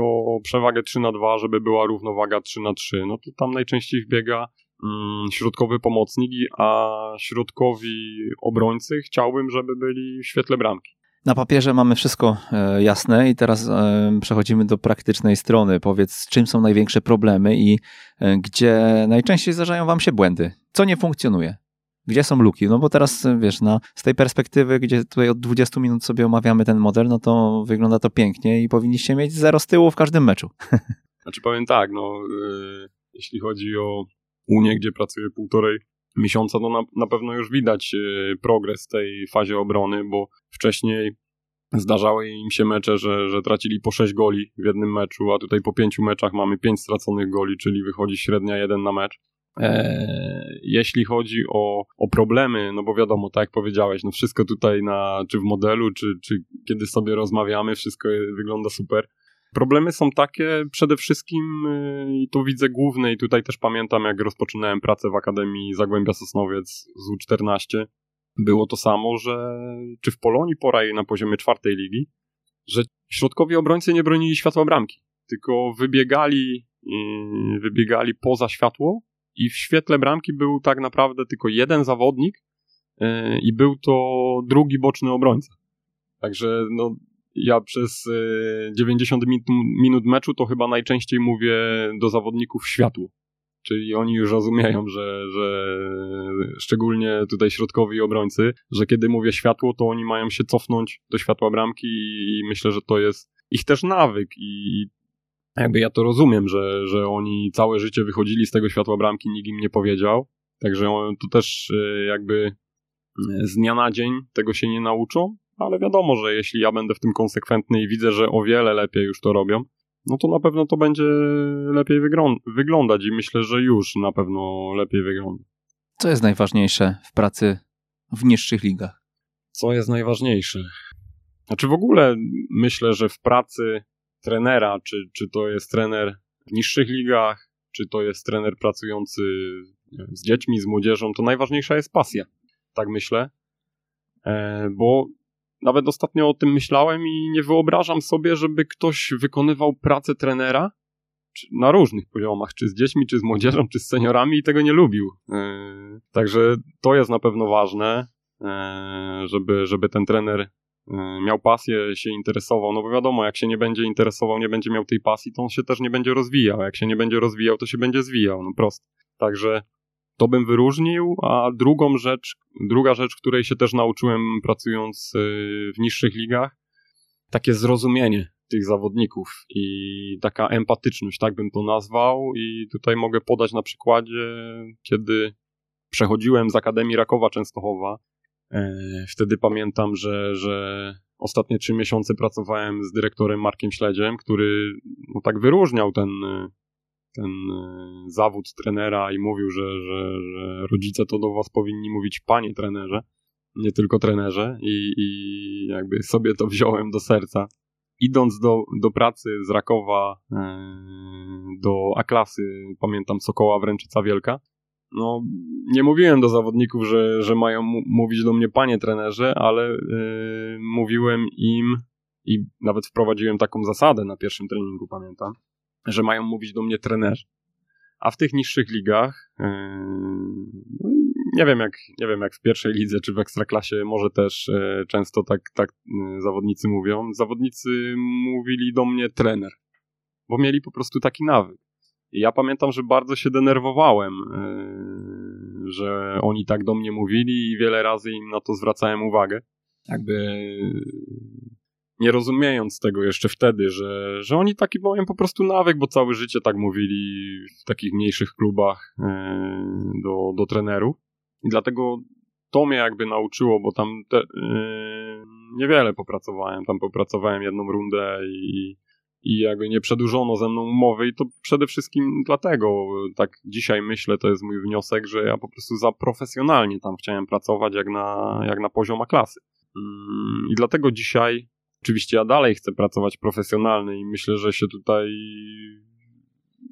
o przewagę 3 na 2, żeby była równowaga 3 na 3, no to tam najczęściej wbiega mm, środkowy pomocnik, a środkowi obrońcy chciałbym, żeby byli w świetle bramki. Na papierze mamy wszystko e, jasne i teraz e, przechodzimy do praktycznej strony. Powiedz, czym są największe problemy i e, gdzie najczęściej zdarzają wam się błędy? Co nie funkcjonuje? Gdzie są luki? No bo teraz, wiesz, na, z tej perspektywy, gdzie tutaj od 20 minut sobie omawiamy ten model, no to wygląda to pięknie i powinniście mieć zero z tyłu w każdym meczu. Znaczy powiem tak, no yy, jeśli chodzi o Unię, gdzie pracuję półtorej miesiąca, to na, na pewno już widać yy, progres w tej fazie obrony, bo wcześniej zdarzały im się mecze, że, że tracili po 6 goli w jednym meczu, a tutaj po 5 meczach mamy 5 straconych goli, czyli wychodzi średnia 1 na mecz. Eee, jeśli chodzi o, o problemy, no bo wiadomo, tak jak powiedziałeś, no wszystko tutaj na, czy w modelu, czy, czy kiedy sobie rozmawiamy, wszystko wygląda super. Problemy są takie przede wszystkim, y, i tu widzę główne, i tutaj też pamiętam, jak rozpoczynałem pracę w Akademii Zagłębia Sosnowiec z U14, było to samo, że czy w Polonii poraj na poziomie czwartej ligi, że środkowi obrońcy nie bronili światła bramki, tylko wybiegali, wybiegali poza światło i w świetle bramki był tak naprawdę tylko jeden zawodnik y, i był to drugi boczny obrońca. Także no, ja przez 90 y, minut meczu to chyba najczęściej mówię do zawodników światło. Czyli oni już rozumieją, że, że szczególnie tutaj środkowi obrońcy, że kiedy mówię światło, to oni mają się cofnąć do światła bramki i myślę, że to jest ich też nawyk i jakby ja to rozumiem, że, że oni całe życie wychodzili z tego światła bramki, nikt im nie powiedział. Także to też e, jakby e, z dnia na dzień tego się nie nauczą, ale wiadomo, że jeśli ja będę w tym konsekwentny i widzę, że o wiele lepiej już to robią, no to na pewno to będzie lepiej wyglądać i myślę, że już na pewno lepiej wygląda. Co jest najważniejsze w pracy w niższych ligach? Co jest najważniejsze? Znaczy w ogóle myślę, że w pracy trenera, czy, czy to jest trener w niższych ligach, czy to jest trener pracujący z dziećmi, z młodzieżą, to najważniejsza jest pasja. Tak myślę. E, bo nawet ostatnio o tym myślałem i nie wyobrażam sobie, żeby ktoś wykonywał pracę trenera na różnych poziomach, czy z dziećmi, czy z młodzieżą, czy z seniorami i tego nie lubił. Yy, także to jest na pewno ważne, yy, żeby, żeby ten trener yy, miał pasję, się interesował, no bo wiadomo, jak się nie będzie interesował, nie będzie miał tej pasji, to on się też nie będzie rozwijał, jak się nie będzie rozwijał, to się będzie zwijał, no prosto. Także to bym wyróżnił, a drugą rzecz, druga rzecz, której się też nauczyłem pracując y, w niższych ligach, takie zrozumienie tych zawodników i taka empatyczność, tak bym to nazwał. I tutaj mogę podać na przykładzie, kiedy przechodziłem z Akademii Rakowa Częstochowa, e, wtedy pamiętam, że, że ostatnie trzy miesiące pracowałem z dyrektorem Markiem Śledziem, który no, tak wyróżniał ten, ten e, zawód trenera i mówił, że, że, że rodzice to do was powinni mówić panie trenerze, nie tylko trenerze i, i jakby sobie to wziąłem do serca. Idąc do, do pracy z Rakowa e, do A-klasy, pamiętam Sokoła Wręczyca Wielka, no, nie mówiłem do zawodników, że, że mają mówić do mnie panie trenerze, ale yy, mówiłem im i nawet wprowadziłem taką zasadę na pierwszym treningu, pamiętam, że mają mówić do mnie trenerzy. A w tych niższych ligach yy, nie wiem jak, nie wiem jak w pierwszej lidze czy w ekstraklasie może też e, często tak, tak e, zawodnicy mówią. Zawodnicy mówili do mnie trener, bo mieli po prostu taki nawyk. I ja pamiętam, że bardzo się denerwowałem, e, że oni tak do mnie mówili i wiele razy im na to zwracałem uwagę. Jakby nie rozumiejąc tego jeszcze wtedy, że, że oni taki mają po prostu nawyk, bo całe życie tak mówili w takich mniejszych klubach e, do, do trenerów. I dlatego to mnie jakby nauczyło, bo tam te, e, niewiele popracowałem. Tam popracowałem jedną rundę i, i jakby nie przedłużono ze mną umowy i to przede wszystkim dlatego, tak dzisiaj myślę, to jest mój wniosek, że ja po prostu za profesjonalnie tam chciałem pracować jak na, jak na poziom klasy. Mm, I dlatego dzisiaj Oczywiście ja dalej chcę pracować profesjonalnie i myślę, że się tutaj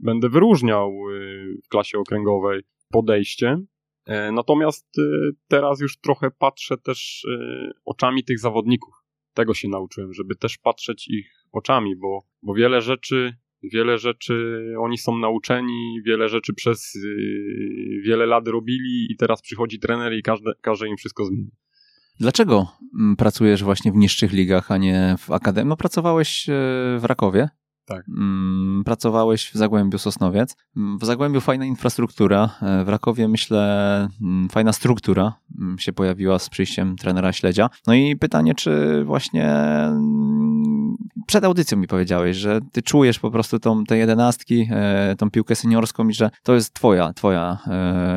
będę wyróżniał y, w klasie okręgowej podejściem. E, natomiast y, teraz już trochę patrzę też y, oczami tych zawodników. Tego się nauczyłem, żeby też patrzeć ich oczami, bo, bo wiele rzeczy, wiele rzeczy oni są nauczeni, wiele rzeczy przez wiele lat robili i teraz przychodzi trener i każde, każe im wszystko zmienić. Dlaczego mm, pracujesz właśnie w niższych ligach, a nie w akademii? No pracowałeś e, w Rakowie. Tak. Mm, pracowałeś w Zagłębiu Sosnowiec. Mm, w Zagłębiu fajna infrastruktura, e, w Rakowie myślę fajna struktura się pojawiła z przyjściem trenera Śledzia. No i pytanie, czy właśnie przed audycją mi powiedziałeś, że ty czujesz po prostu tą, te jedenastki, e, tą piłkę seniorską i że to jest twoja, twoja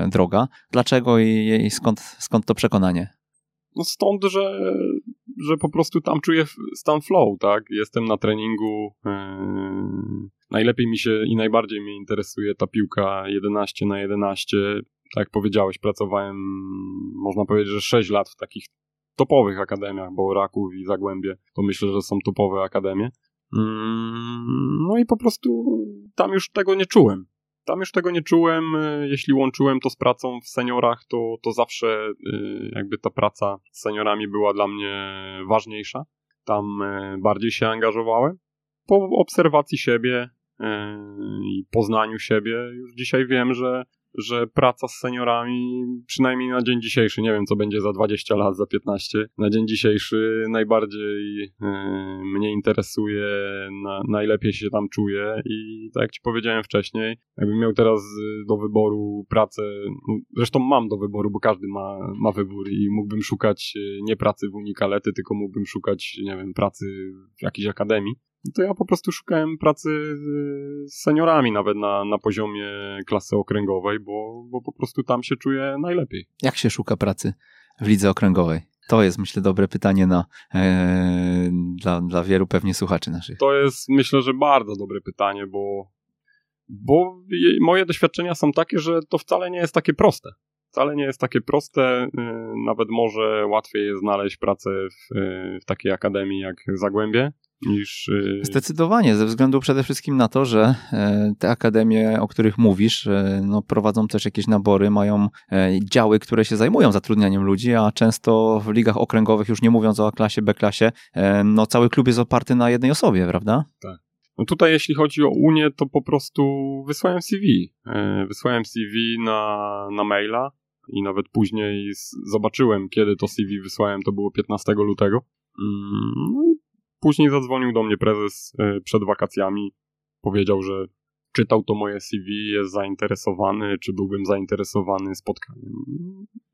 droga. Dlaczego i, i skąd, skąd to przekonanie? No stąd, że, że po prostu tam czuję stan flow, tak? Jestem na treningu. Yy, najlepiej mi się i najbardziej mnie interesuje ta piłka 11 na 11. Tak jak powiedziałeś, pracowałem, można powiedzieć, że 6 lat w takich topowych akademiach, bo Raków i Zagłębie to myślę, że są topowe akademie. Yy, no i po prostu tam już tego nie czułem. Tam już tego nie czułem. E, jeśli łączyłem to z pracą w seniorach, to, to zawsze e, jakby ta praca z seniorami była dla mnie ważniejsza. Tam e, bardziej się angażowałem. Po obserwacji siebie i poznaniu siebie już dzisiaj wiem, że że praca z seniorami, przynajmniej na dzień dzisiejszy, nie wiem co będzie za 20 lat, za 15, na dzień dzisiejszy najbardziej yy, mnie interesuje, na, najlepiej się tam czuję i tak jak ci powiedziałem wcześniej, jakbym miał teraz do wyboru pracę, no, zresztą mam do wyboru, bo każdy ma, ma wybór i mógłbym szukać y, nie pracy w Unikalety, tylko mógłbym szukać, nie wiem, pracy w jakiejś akademii, to ja po prostu szukałem pracy z seniorami, nawet na, na poziomie klasy okręgowej, bo, bo po prostu tam się czuję najlepiej. Jak się szuka pracy w lidze okręgowej? To jest, myślę, dobre pytanie na, e, dla, dla wielu pewnie słuchaczy naszych. To jest, myślę, że bardzo dobre pytanie, bo, bo moje doświadczenia są takie, że to wcale nie jest takie proste. Wcale nie jest takie proste, e, nawet może łatwiej jest znaleźć pracę w, e, w takiej akademii jak Zagłębie, niż. Y, Zdecydowanie, ze względu przede wszystkim na to, że e, te akademie, o których mówisz, e, no, prowadzą też jakieś nabory, mają e, działy, które się zajmują zatrudnianiem ludzi, a często w ligach okręgowych, już nie mówiąc o A-klasie, B-klasie, no, cały klub jest oparty na jednej osobie, prawda? Tak. No tutaj jeśli chodzi o Unię, to po prostu wysłałem CV. Wysłałem CV na, na maila i nawet później zobaczyłem, kiedy to CV wysłałem, to było 15 lutego. Mm, no i Później zadzwonił do mnie prezes e, przed wakacjami. Powiedział, że czytał to moje CV, jest zainteresowany, czy byłbym zainteresowany spotkaniem.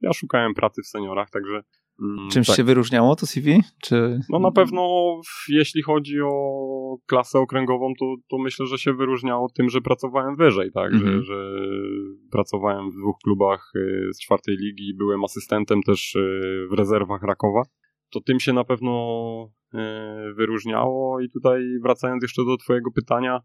Ja szukałem pracy w seniorach, także. Mm, Czymś tak. się wyróżniało to CV? Czy... No na pewno, jeśli chodzi o klasę okręgową, to, to myślę, że się wyróżniało tym, że pracowałem wyżej, tak, że, mhm. że pracowałem w dwóch klubach e, z czwartej ligi, byłem asystentem też e, w rezerwach Rakowa. To tym się na pewno wyróżniało. I tutaj wracając jeszcze do Twojego pytania,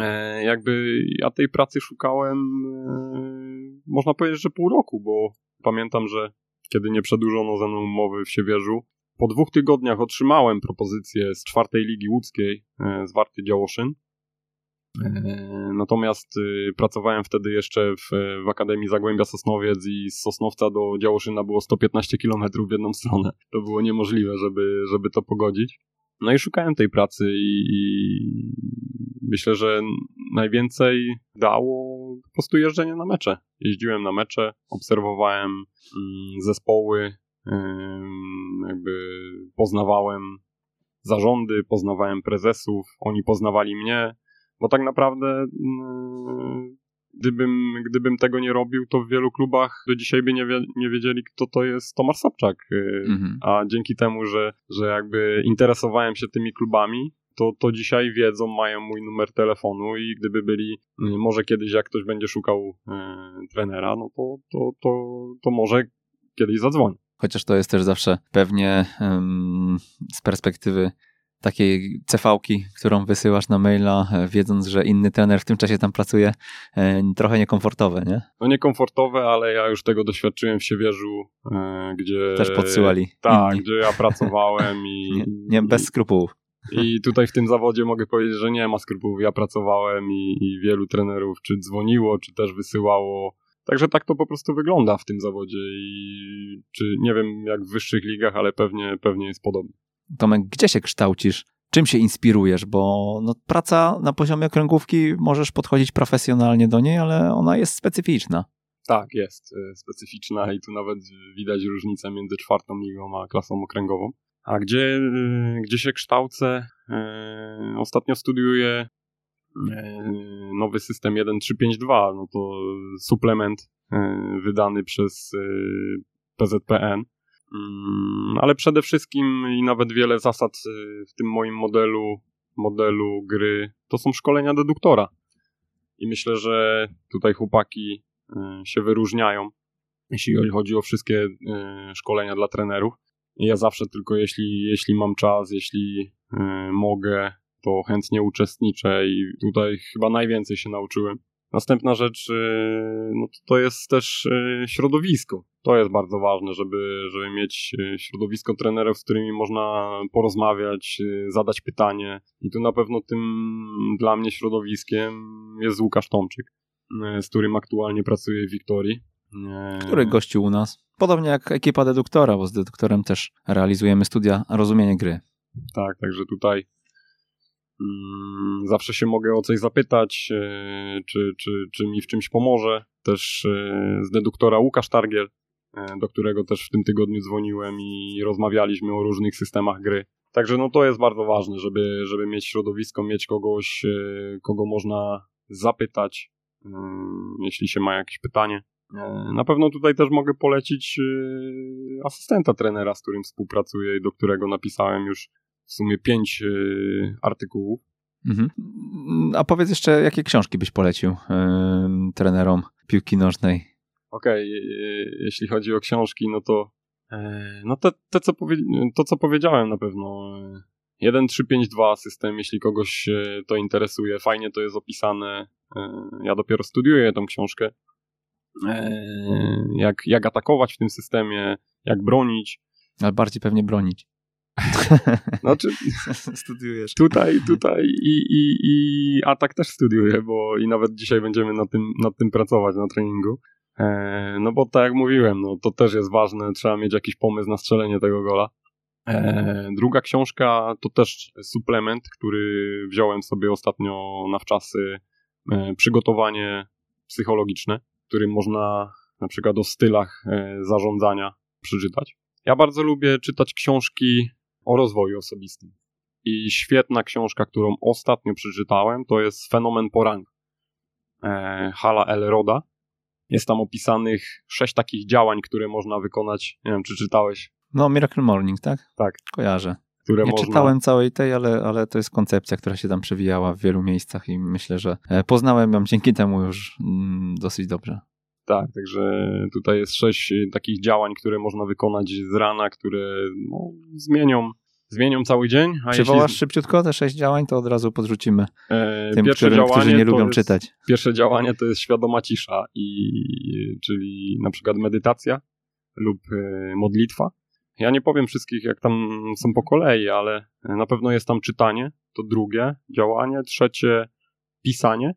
e, jakby ja tej pracy szukałem, e, można powiedzieć, że pół roku, bo pamiętam, że kiedy nie przedłużono ze mną umowy w Siewierzu, po dwóch tygodniach otrzymałem propozycję z czwartej ligi łódzkiej z Warty Działoszyn E, natomiast y, pracowałem wtedy jeszcze w, w Akademii Zagłębia Sosnowiec i z Sosnowca do Działoszyna było 115 km w jedną stronę. To było niemożliwe, żeby, żeby to pogodzić. No i szukałem tej pracy i, i myślę, że najwięcej dało po prostu jeżdżenie na mecze. Jeździłem na mecze, obserwowałem mm, zespoły, jakby poznawałem zarządy, poznawałem prezesów, oni poznawali mnie, bo tak naprawdę mm, gdybym, gdybym tego nie robił, to w wielu klubach do dzisiaj by nie, wie, nie wiedzieli, kto to jest Tomasz Sobczak. Y, mhm. A dzięki temu, że, że jakby interesowałem się tymi klubami, to, to dzisiaj wiedzą, mają mój numer telefonu i gdyby byli, y, może kiedyś jak ktoś będzie szukał e, trenera, no to, to, to, to może kiedyś zadzwoni. Chociaż to jest też zawsze pewnie um, z perspektywy takiej cefałki, którą wysyłasz na maila, e, wiedząc, że inny trener w tym czasie tam pracuje, e, trochę niekomfortowe, nie? No niekomfortowe, ale ja już tego doświadczyłem w Siewierzu, e, gdzie... Też podsyłali. Tak, inni. gdzie ja pracowałem i... nie, nie bez skrupułów. I tutaj w tym zawodzie mogę powiedzieć, że nie ma skrupułów. Ja pracowałem i, i wielu trenerów czy dzwoniło, czy też wysyłało Także tak to po prostu wygląda w tym zawodzie i czy nie wiem jak w wyższych ligach, ale pewnie, pewnie jest podobnie. Tomek, gdzie się kształcisz? Czym się inspirujesz? Bo no, praca na poziomie okręgówki możesz podchodzić profesjonalnie do niej, ale ona jest specyficzna. Tak, jest e, specyficzna i tu nawet widać różnicę między czwartą ligą a klasą okręgową. A gdzie, e, gdzie się kształcę? E, ostatnio studiuję nowy system 1352, no to suplement wydany przez PZPN ale przede wszystkim i nawet wiele zasad y, w tym moim modelu, modelu gry to są szkolenia deduktora. I myślę, że tutaj chłopaki y, się wyróżniają, jeśli chodzi o wszystkie y, szkolenia dla trenerów. Ja zawsze tylko jeśli, jeśli mam czas, jeśli mogę, to chętnie uczestniczę i tutaj chyba najwięcej się nauczyłem. Następna rzecz, no to jest też środowisko to jest bardzo ważne, żeby, żeby mieć e, środowisko trenerów, z którymi można porozmawiać, zadać pytanie. I tu na pewno tym dla mnie środowiskiem jest Łukasz Tomczyk, z którym aktualnie pracuję w Wiktorii. Który gościł u nas? Podobnie jak ekipa deduktora, bo z deduktorem też realizujemy studia rozumienie gry. Tak, także tutaj zawsze się mogę o coś zapytać, czy, czy, czy mi w czymś pomoże. Też z deduktora Łukasz Targiel, E, do którego też w tym tygodniu dzwoniłem i rozmawialiśmy o różnych systemach gry. Także no to jest bardzo ważne, żeby, żeby mieć środowisko, mieć kogoś, e, kogo można zapytać, e, jeśli się ma jakieś pytanie. Na pewno tutaj też mogę polecić asystenta trenera, z którym współpracuję i do którego napisałem już w sumie pięć artykułów. Mhm. A powiedz jeszcze, jakie książki byś polecił trenerom piłki nożnej? okej, okay, jeśli chodzi o książki, no to e, no te, te co to, co powiedziałem na pewno. 1352 system, jeśli kogoś to interesuje, fajnie to jest opisane. E, ja dopiero studiuję tą książkę. E, jak, jak atakować w tym systemie, jak bronić. Ale bardziej pewnie bronić. Znaczy, studiujesz. Tutaj, tutaj i, i, i atak też studiuję, bo i nawet dzisiaj będziemy nad tym, nad tym pracować na treningu. E, no bo tak jak mówiłem, no to też jest ważne, trzeba mieć jakiś pomysł na strzelenie tego gola. E, druga książka to też suplement, który wziąłem sobie ostatnio na wczasy, e, przygotowanie psychologiczne, którym można na przykład o stylach zarządzania przeczytać. Ja bardzo lubię czytać książki o rozwoju osobistym. I świetna książka, którą ostatnio przeczytałem, to jest Fenomen Poranku. Hala Elroda. Jest tam opisanych sześć takich działań, które można wykonać. Nie wiem, czy czytałeś. No, Miracle Morning, tak? Tak. Kojarzę. Które Nie można... czytałem całej tej, ale, ale to jest koncepcja, która się tam przewijała w wielu miejscach i myślę, że e, poznałem ją dzięki temu już mm, dosyć dobrze. Tak, także tutaj jest sześć e, takich działań, które można wykonać z rana, które no, zmienią zmienią cały dzień. A Przywołasz jeśli... szybciutko te sześć działań, to od razu podrzucimy e, tym, którym, którzy nie lubią jest, czytać. Pierwsze działanie to jest świadoma cisza, i, czyli na przykład medytacja lub e, modlitwa. Ja nie powiem wszystkich, jak tam są po kolei, ale na pewno jest tam czytanie, to drugie działanie, trzecie pisanie,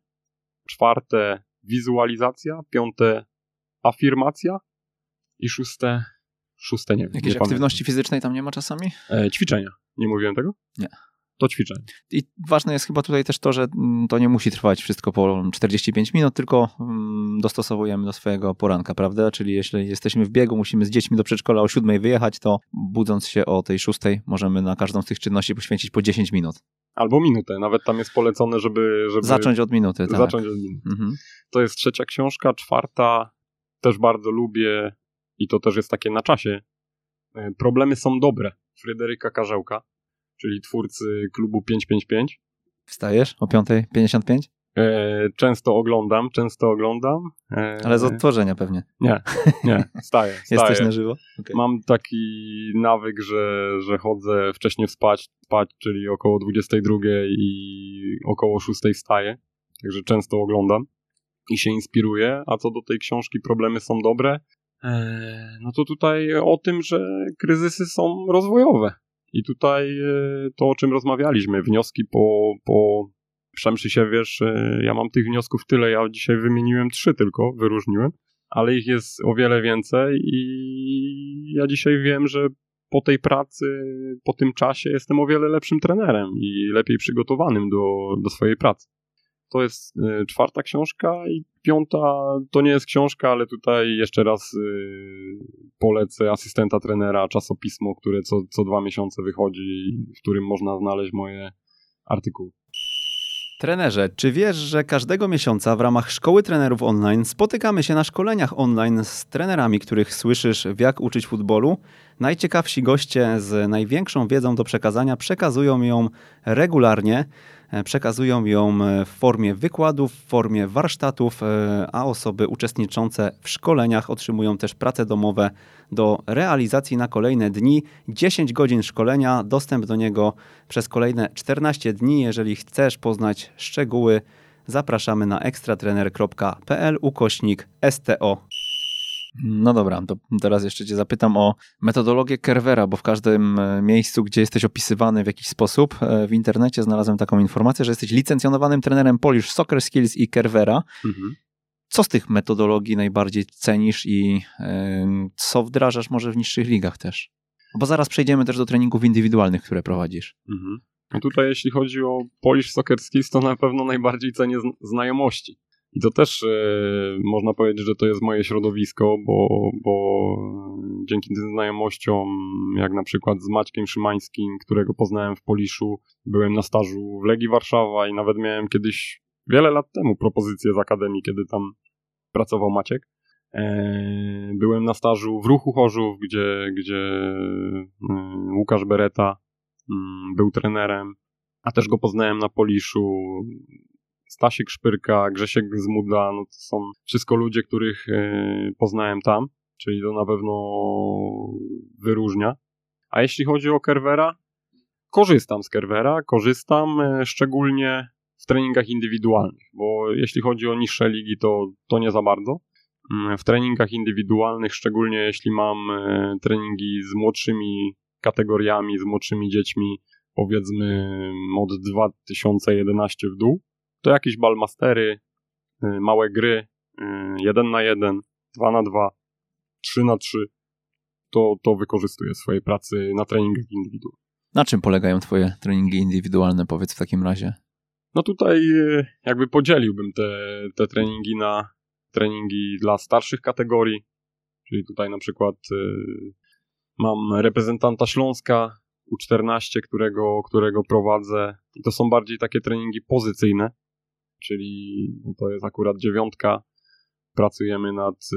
czwarte wizualizacja, piąte afirmacja i szóste Szóste nie wiem. Jakieś nie aktywności fizycznej tam nie ma czasami? E, ćwiczenia. Nie mówiłem tego? Nie. To ćwiczenie. I ważne jest chyba tutaj też to, że mm, to nie musi trwać wszystko po 45 minut, tylko mm, dostosowujemy do swojego poranka, prawda? Czyli jeśli jesteśmy w biegu, musimy z dziećmi do przedszkola o 7 wyjechać, to budząc się o tej 6 możemy na każdą z tych czynności poświęcić po 10 minut. Albo minutę. Nawet tam jest polecone, żeby... żeby zacząć od minuty, tak. Zacząć od minuty. Mhm. To jest trzecia książka. Czwarta też bardzo lubię i to też jest takie na czasie. E, problemy są dobre. Fryderyka Karzełka czyli twórcy klubu 555. Wstajesz o 5.55? E, często oglądam, często oglądam. E, Ale z odtworzenia pewnie. Nie, nie, staję. Jesteś na żywo? Okay. Mam taki nawyk, że, że chodzę wcześniej spać, spać, czyli około 22 i około 6 wstaję. Także często oglądam i się inspiruję. A co do tej książki, problemy są dobre. E, no to tutaj o tym, że kryzysy są rozwojowe. I tutaj e, to, o czym rozmawialiśmy, wnioski po, po przemszy się, wiesz, e, ja mam tych wniosków tyle, ja dzisiaj wymieniłem trzy tylko, wyróżniłem, ale ich jest o wiele więcej i ja dzisiaj wiem, że po tej pracy, po tym czasie jestem o wiele lepszym trenerem i lepiej przygotowanym do, do swojej pracy. To jest y, czwarta książka i piąta to nie jest książka, ale tutaj jeszcze raz y, polecę asystenta trenera, czasopismo, które co, co dwa miesiące wychodzi, w którym można znaleźć moje artykuły. Trenerze, czy wiesz, że każdego miesiąca w ramach Szkoły Trenerów Online spotykamy się na szkoleniach online z trenerami, których słyszysz w jak uczyć futbolu? Najciekawsi goście z największą wiedzą do przekazania przekazują ją regularnie. E, przekazują ją e, w formie wykładów, w formie warsztatów, e, a osoby uczestniczące w szkoleniach otrzymują też prace domowe do realizacji na kolejne dni. 10 godzin szkolenia, dostęp do niego przez kolejne 14 dni. Jeżeli chcesz poznać szczegóły, zapraszamy na ekstratrener.pl ukośnik STO. No dobra, to teraz jeszcze cię zapytam o metodologię Kervera, bo w każdym e, miejscu, gdzie jesteś opisywany w jakiś sposób e, w internecie znalazłem taką informację, że jesteś licencjonowanym trenerem Polish Soccer Skills i Kervera. Mhm. Co z tych metodologii najbardziej cenisz i yy, co wdrażasz może w niższych ligach też? Bo zaraz przejdziemy też do treningów indywidualnych, które prowadzisz. Mhm. No tutaj jeśli chodzi o Polish Soccer Skills, to na pewno najbardziej cenię znajomości. I to też e, można powiedzieć, że to jest moje środowisko, bo, bo dzięki tym znajomościom, jak na przykład z Maćkiem Szymańskim, którego poznałem w Poliszu, byłem na stażu w Legii Warszawa i nawet miałem kiedyś, wiele lat temu, propozycję z Akademii, kiedy tam pracował Maciek. E, byłem na stażu w Ruchu Chorzów, gdzie, gdzie e, Łukasz Bereta mm, był trenerem, a też go poznałem na Poliszu. Stasiek Szpyrka, Grzesiek Zmuda, no to są wszystko ludzie, których e, poznałem tam, czyli to na pewno wyróżnia. A jeśli chodzi o Kerwera, korzystam z Kerwera, korzystam e, szczególnie w treningach indywidualnych, bo jeśli chodzi o niższe ligi, to, to nie za bardzo. Mm, w treningach indywidualnych, szczególnie jeśli mam e, treningi z młodszymi kategoriami, z młodszymi dziećmi, powiedzmy od 2011 w dół, to jakieś balmastery, y, małe gry, 1 y, na 1, 2 na 2, 3 na 3, to, to wykorzystuję w swojej pracy na treningach indywidualnych. Na czym polegają twoje treningi indywidualne, powiedz w takim razie? No tutaj y, jakby podzieliłbym te, te treningi na treningi dla starszych kategorii, czyli tutaj na przykład mam reprezentanta Śląska U14, którego, którego prowadzę. I to są bardziej takie treningi pozycyjne, czyli to jest akurat dziewiątka. Pracujemy nad, y,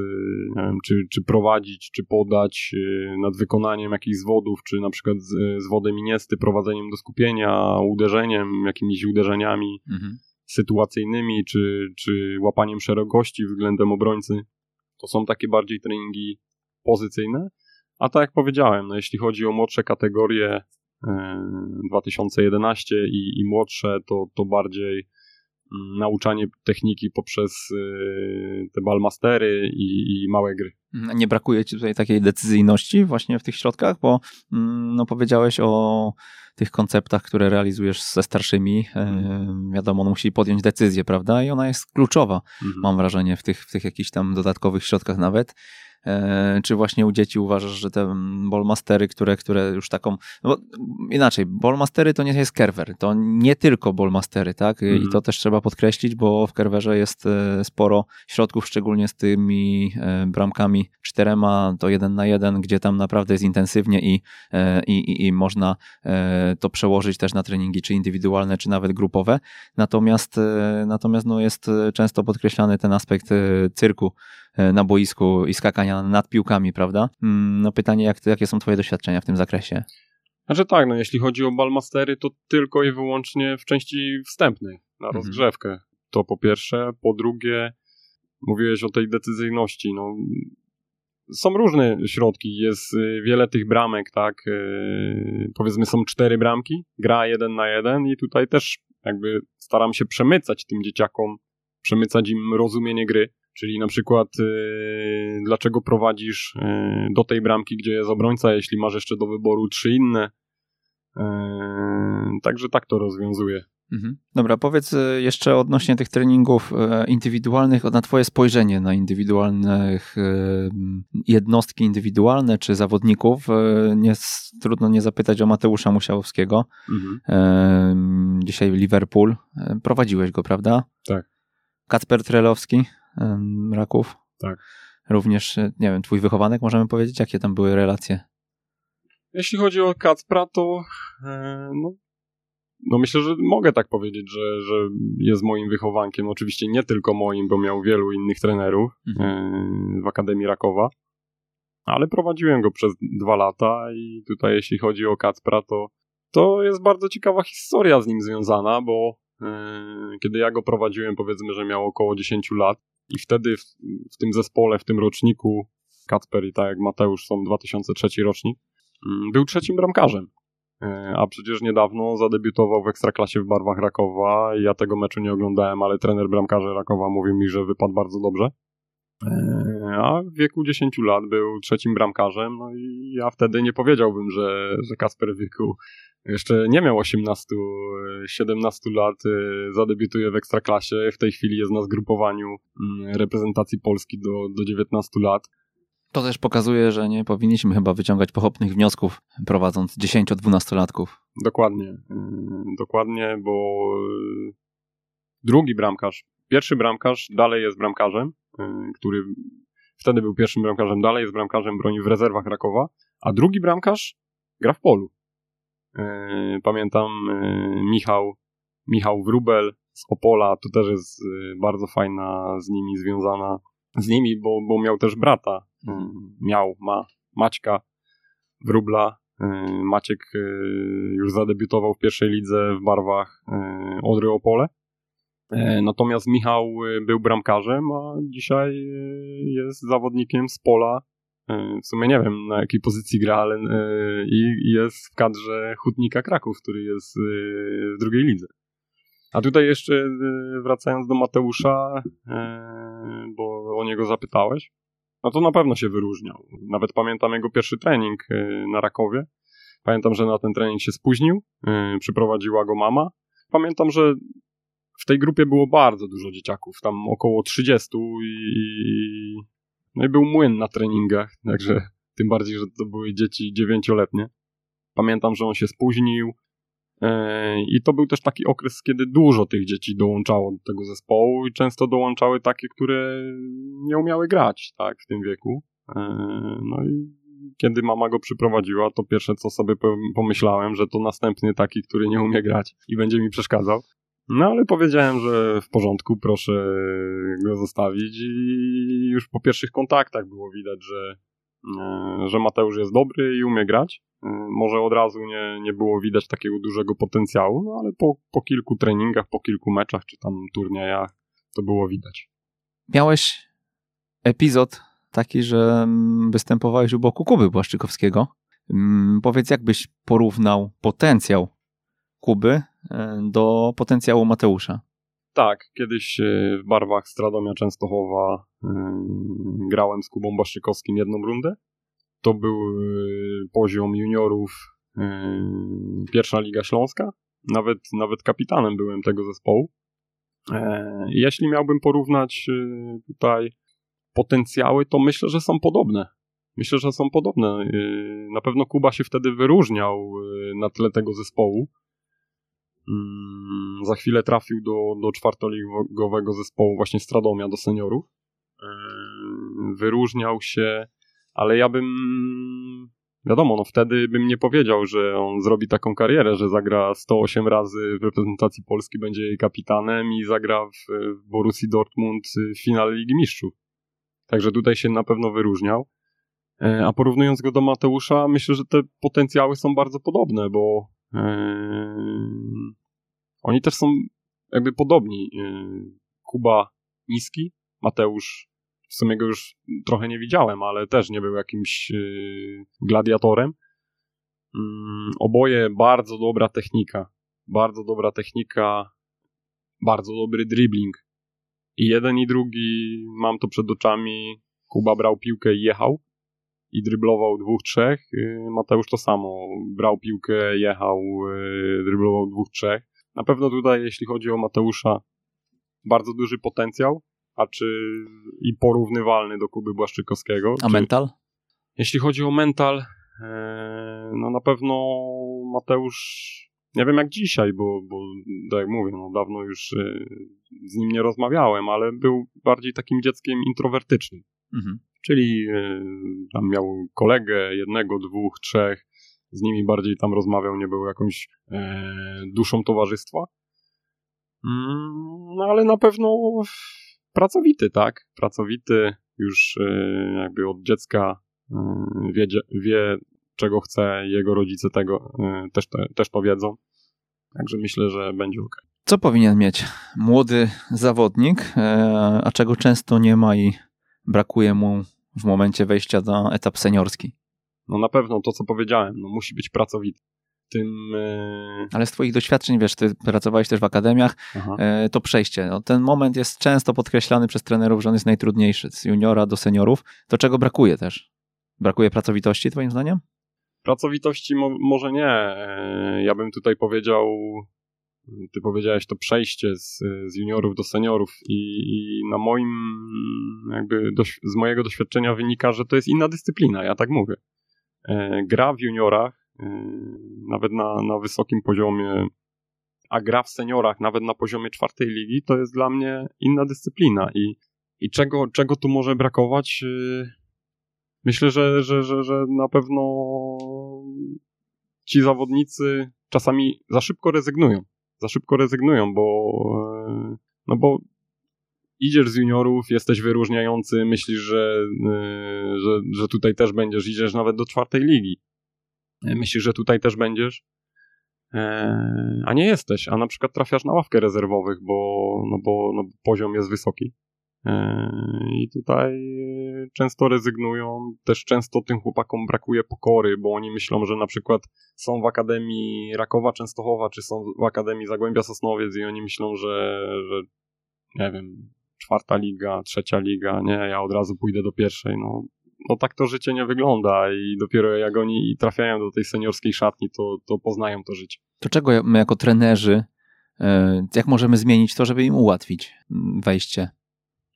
nie wiem, czy, czy prowadzić, czy podać, y, nad wykonaniem jakichś zwodów, czy na przykład z, z wodem iniesty, prowadzeniem do skupienia, uderzeniem, jakimiś uderzeniami mhm. sytuacyjnymi, czy, czy łapaniem szerokości względem obrońcy. To są takie bardziej treningi pozycyjne. A tak jak powiedziałem, no jeśli chodzi o młodsze kategorie 2011 y, i, i młodsze, to, to bardziej nauczanie techniki poprzez y, te balmastery i, i, małe gry. Nie brakuje ci tutaj takiej decyzyjności właśnie w tych środkach, bo mm, no, powiedziałeś o tych konceptach, które realizujesz ze starszymi. Hmm. Wiadomo, on musi podjąć decyzję, prawda? I ona jest kluczowa, hmm. mam wrażenie, w tych, w tych jakichś tam dodatkowych środkach nawet. E, czy właśnie u dzieci uważasz, że te mm, ballmastery, które, które już taką, no inaczej, ballmastery to nie jest kerwer, to nie tylko ballmastery, tak? I Mhm. to też trzeba podkreślić, bo w kerwerze jest e, sporo środków, szczególnie z tymi e, bramkami czterema, to jeden na jeden, gdzie tam naprawdę jest intensywnie i, i, i, i można to przełożyć też na treningi, czy indywidualne, czy nawet grupowe. Natomiast, natomiast no jest często podkreślany ten aspekt cyrku na boisku i skakania nad piłkami, prawda? Mm, No pytanie, jak, jakie są twoje doświadczenia w tym zakresie? Znaczy tak, no jeśli chodzi o Ballmastery, to tylko i wyłącznie w części wstępnej, na Mhm. rozgrzewkę. To po pierwsze. Po drugie, mówiłeś o tej decyzyjności, no są różne środki, jest y, wiele tych bramek, tak, y, powiedzmy są cztery bramki, gra jeden na jeden i tutaj też jakby staram się przemycać tym dzieciakom, przemycać im rozumienie gry, czyli na przykład y, dlaczego prowadzisz y, do tej bramki, gdzie jest obrońca, jeśli masz jeszcze do wyboru trzy inne, y, także tak to rozwiązuję. Mhm. Dobra, powiedz e, jeszcze odnośnie tych treningów e, indywidualnych, na twoje spojrzenie na indywidualnych e, jednostki indywidualne czy zawodników. Nie, trudno nie zapytać o Mateusza Musiałowskiego. Mhm. Dzisiaj Liverpool. Prowadziłeś go, prawda? Tak. Kacper Trelowski, Raków. Tak. Również, e, nie wiem, twój wychowanek, możemy powiedzieć, jakie tam były relacje? Jeśli chodzi o Kacpra, to e, no, no myślę, że mogę tak powiedzieć, że, że jest moim wychowankiem. Oczywiście nie tylko moim, bo miał wielu innych trenerów e, w Akademii Rakowa, ale prowadziłem go przez dwa lata i tutaj jeśli chodzi o Kacpra, to, to jest bardzo ciekawa historia z nim związana, bo kiedy ja go prowadziłem, powiedzmy, że miał około 10 lat i wtedy w, w tym zespole, w tym roczniku Kacper i tak jak Mateusz są 2003 rocznik, Mm, Był trzecim bramkarzem. E, A przecież niedawno zadebiutował w Ekstraklasie w barwach Rakowa. Ja tego meczu nie oglądałem, ale trener bramkarza Rakowa mówił mi, że wypadł bardzo dobrze. A w wieku 10 lat był trzecim bramkarzem, no i ja wtedy nie powiedziałbym, że, że Kasper w wieku jeszcze nie miał 18, e, 17 lat, e, zadebiutuje w Ekstraklasie. W tej chwili jest na zgrupowaniu mm, reprezentacji Polski do, do 19 lat. To też pokazuje, że nie powinniśmy chyba wyciągać pochopnych wniosków, prowadząc 10-12-latków. Dokładnie, yy, dokładnie, bo yy, drugi bramkarz, pierwszy bramkarz dalej jest bramkarzem, który wtedy był pierwszym bramkarzem, dalej jest bramkarzem, broni w rezerwach Rakowa, a drugi bramkarz gra w polu. Yy, Pamiętam yy, Michał, Michał Wrubel z Opola, to też jest yy, bardzo fajna z nimi związana, z nimi, bo, bo miał też brata, miał, ma Maćka Wrubla, Maciek już zadebiutował w pierwszej lidze w barwach Odry Opole. Yy, Natomiast Michał yy, był bramkarzem, a dzisiaj yy, jest zawodnikiem z pola. W sumie nie wiem na jakiej pozycji gra, ale i jest w kadrze Hutnika Kraków, który jest w drugiej lidze. A tutaj jeszcze wracając do Mateusza, bo o niego zapytałeś, no to na pewno się wyróżniał. Nawet pamiętam jego pierwszy trening na Rakowie. Pamiętam, że na ten trening się spóźnił, przyprowadziła go mama. Pamiętam, że w tej grupie było bardzo dużo dzieciaków, tam około 30 i, no i był młyn na treningach, także tym bardziej, że to były dzieci dziewięcioletnie. Pamiętam, że on się spóźnił yy, i to był też taki okres, kiedy dużo tych dzieci dołączało do tego zespołu i często dołączały takie, które nie umiały grać, tak, w tym wieku. Yy, No i kiedy mama go przyprowadziła, to pierwsze co sobie po- pomyślałem, że to następny taki, który nie umie grać i będzie mi przeszkadzał. No ale powiedziałem, że w porządku, proszę go zostawić i już po pierwszych kontaktach było widać, że, e, że Mateusz jest dobry i umie grać. E, Może od razu nie, nie było widać takiego dużego potencjału, no ale po, po kilku treningach, po kilku meczach czy tam turniejach to było widać. Miałeś epizod taki, że mm, występowałeś u boku Kuby Błaszczykowskiego. Mm, Powiedz, jakbyś porównał potencjał Kuby e, do potencjału Mateusza? Tak, kiedyś e, w barwach Stradomia Częstochowa e, grałem z Kubą Baszczykowskim jedną rundę. To był poziom juniorów pierwsza Liga Śląska. Nawet, nawet kapitanem byłem tego zespołu. Jeśli miałbym porównać tutaj potencjały to myślę, że są podobne. Myślę, że są podobne. Na pewno Kuba się wtedy wyróżniał na tle tego zespołu. Mm, za chwilę trafił do, do czwartoligowego zespołu właśnie Stradomia, do seniorów. Wyróżniał się, ale ja bym wiadomo, no wtedy bym nie powiedział, że on zrobi taką karierę, że zagra 108 razy w reprezentacji Polski, będzie jej kapitanem i zagra w, w Borussii Dortmund w finale Ligi Mistrzów. Także tutaj się na pewno wyróżniał. E, a porównując go do Mateusza, myślę, że te potencjały są bardzo podobne, bo oni też są jakby podobni. E, Kuba niski, Mateusz w sumie go już trochę nie widziałem, ale też nie był jakimś gladiatorem. Mm, oboje bardzo dobra technika. Bardzo dobra technika, bardzo dobry dribbling. I jeden i drugi, mam to przed oczami, Kuba brał piłkę i jechał i dryblował dwóch, trzech. Y, Mateusz to samo. Brał piłkę, jechał, y, dryblował dwóch, trzech. Na pewno tutaj, jeśli chodzi o Mateusza, bardzo duży potencjał, a czy i porównywalny do Kuby Błaszczykowskiego. A czy, mental? Jeśli chodzi o mental, e, no na pewno Mateusz, nie wiem jak dzisiaj, bo, bo tak jak mówię, no dawno już e, z nim nie rozmawiałem, ale był bardziej takim dzieckiem introwertycznym. Mhm czyli e, tam miał kolegę, jednego, dwóch, trzech, z nimi bardziej tam rozmawiał, nie był jakąś e, duszą towarzystwa. Mm, no ale na pewno pracowity, tak? Pracowity, już e, jakby od dziecka e, wie, wie, czego chce, jego rodzice tego e, też, te, też to wiedzą. Także myślę, że będzie ok. Co powinien mieć młody zawodnik, e, a czego często nie ma i brakuje mu w momencie wejścia na etap seniorski? No na pewno to, co powiedziałem, no musi być pracowity. Tym, e... Ale z Twoich doświadczeń, wiesz, Ty pracowałeś też w akademiach, e, to przejście. No, ten moment jest często podkreślany przez trenerów, że on jest najtrudniejszy, z juniora do seniorów. To czego brakuje też? Brakuje pracowitości, Twoim zdaniem? Pracowitości mo może nie. E, ja bym tutaj powiedział ty powiedziałeś to przejście z, z juniorów do seniorów i, i na moim, jakby z mojego doświadczenia wynika, że to jest inna dyscyplina, ja tak mówię. E, gra w juniorach, e, nawet na, na wysokim poziomie, a gra w seniorach, nawet na poziomie czwartej ligi, to jest dla mnie inna dyscyplina i, i czego, czego tu może brakować? E, myślę, że, że, że, że na pewno ci zawodnicy czasami za szybko rezygnują za szybko rezygnują, bo e, no bo idziesz z juniorów, jesteś wyróżniający, myślisz, że, e, że, że tutaj też będziesz, idziesz nawet do czwartej ligi. E, myślisz, że tutaj też będziesz, a nie jesteś, a na przykład trafiasz na ławkę rezerwowych, bo, no bo no, poziom jest wysoki. I tutaj często rezygnują, też często tym chłopakom brakuje pokory, bo oni myślą, że na przykład są w Akademii Rakowa Częstochowa, czy są w Akademii Zagłębia Sosnowiec i oni myślą, że, że nie wiem, czwarta liga, trzecia liga, nie, ja od razu pójdę do pierwszej, no, no tak to życie nie wygląda i dopiero jak oni trafiają do tej seniorskiej szatni, to, to poznają to życie. To czego my jako trenerzy, e, jak możemy zmienić to, żeby im ułatwić wejście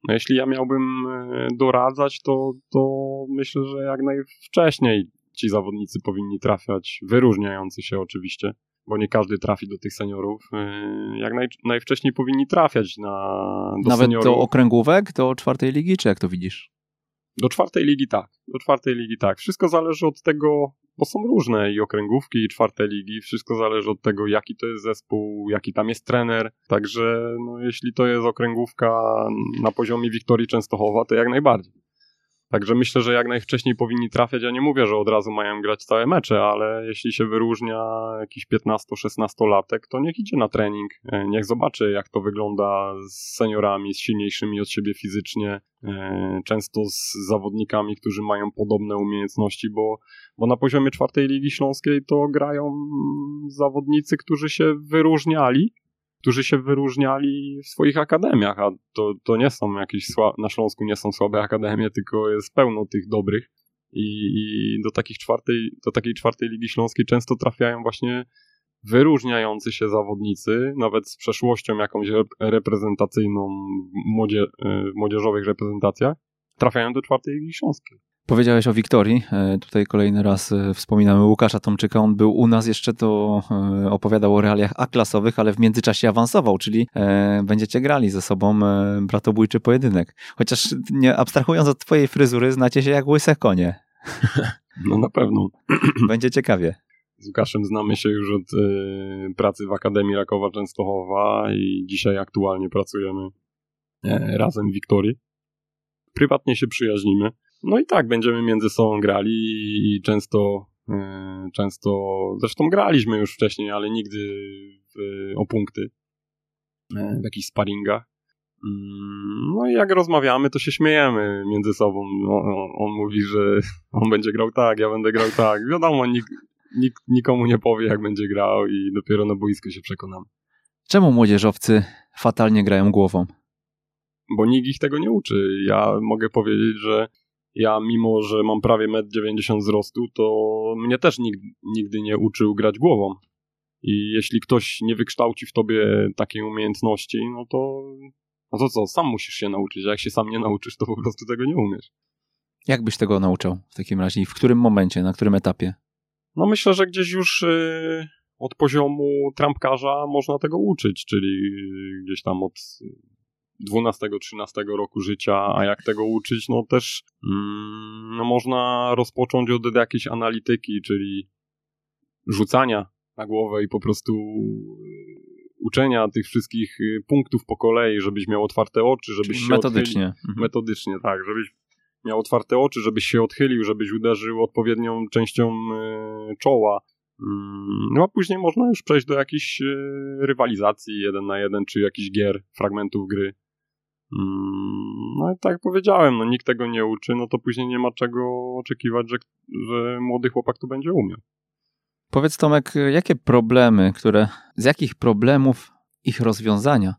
no jeśli ja miałbym e, doradzać, to, to myślę, że jak najwcześniej ci zawodnicy powinni trafiać, wyróżniający się oczywiście, bo nie każdy trafi do tych seniorów. E, jak naj, najwcześniej powinni trafiać na, do Nawet seniorów. do okręgówek, do czwartej ligi, czy jak to widzisz? Do czwartej ligi tak. Do czwartej ligi tak. Wszystko zależy od tego, bo są różne i okręgówki, i czwarte ligi. Wszystko zależy od tego, jaki to jest zespół, jaki tam jest trener. Także no, jeśli to jest okręgówka na poziomie Wiktorii Częstochowa, to jak najbardziej. Także myślę, że jak najwcześniej powinni trafiać. Ja nie mówię, że od razu mają grać całe mecze, ale jeśli się wyróżnia jakiś 15-16 latek, to niech idzie na trening, e, niech zobaczy, jak to wygląda z seniorami, z silniejszymi od siebie fizycznie, e, często z zawodnikami, którzy mają podobne umiejętności, bo, bo na poziomie czwartej Ligi Śląskiej to grają zawodnicy, którzy się wyróżniali którzy się wyróżniali w swoich akademiach, a to, to nie są jakieś, na Śląsku nie są słabe akademie, tylko jest pełno tych dobrych i, i do, takich czwartej, do takiej czwartej Ligi Śląskiej często trafiają właśnie wyróżniający się zawodnicy, nawet z przeszłością jakąś reprezentacyjną w, młodzie, w młodzieżowych reprezentacjach, trafiają do czwartej Ligi Śląskiej. Powiedziałeś o Wiktorii. E, tutaj kolejny raz e, wspominamy Łukasza Tomczyka. On był u nas jeszcze, to e, opowiadał o realiach A-klasowych, ale w międzyczasie awansował, czyli będziecie grali ze sobą bratobójczy pojedynek. Chociaż nie abstrahując od twojej fryzury, znacie się jak łyse konie. No na pewno. Będzie ciekawie. Z Łukaszem znamy się już od pracy w Akademii Rakowa Częstochowa i dzisiaj aktualnie pracujemy razem w Wiktorii. Prywatnie się przyjaźnimy no i tak, będziemy między sobą grali i często, e, często, zresztą graliśmy już wcześniej, ale nigdy o punkty e, w jakichś sparingach. Mm, no i jak rozmawiamy, to się śmiejemy między sobą. No, on, on, mówi, że on będzie grał tak, ja będę grał tak. Wiadomo, nik, nik, nikomu nie powie, jak będzie grał i dopiero na boisku się przekonamy. Czemu młodzieżowcy fatalnie grają głową? Bo nikt ich tego nie uczy. Ja mogę powiedzieć, że ja mimo, że mam prawie 1,90 m wzrostu, to mnie też nigdy, nigdy nie uczył grać głową. I jeśli ktoś nie wykształci w tobie takiej umiejętności, no to, no to co, sam musisz się nauczyć. A jak się sam nie nauczysz, to po prostu tego nie umiesz. Jak byś tego nauczał w takim razie? I w którym momencie, na którym etapie? No myślę, że gdzieś już yy, od poziomu trampkarza można tego uczyć, czyli gdzieś tam od 12-13 roku życia, a jak tego uczyć, no też mm, no można rozpocząć od jakiejś analityki, czyli rzucania na głowę i po prostu y, uczenia tych wszystkich y, punktów po kolei, żebyś miał otwarte oczy, żebyś się metodycznie. Odchylił. Mhm. Metodycznie, tak, żebyś miał otwarte oczy, żebyś się odchylił, żebyś uderzył odpowiednią częścią y, czoła. Mm, no a później można już przejść do jakiejś rywalizacji jeden na jeden, czy jakichś gier, fragmentów gry. Mm, no i tak jak powiedziałem, no nikt tego nie uczy, no to później nie ma czego oczekiwać, że, że młody chłopak to będzie umiał. Powiedz Tomek, jakie problemy, które, z jakich problemów ich rozwiązania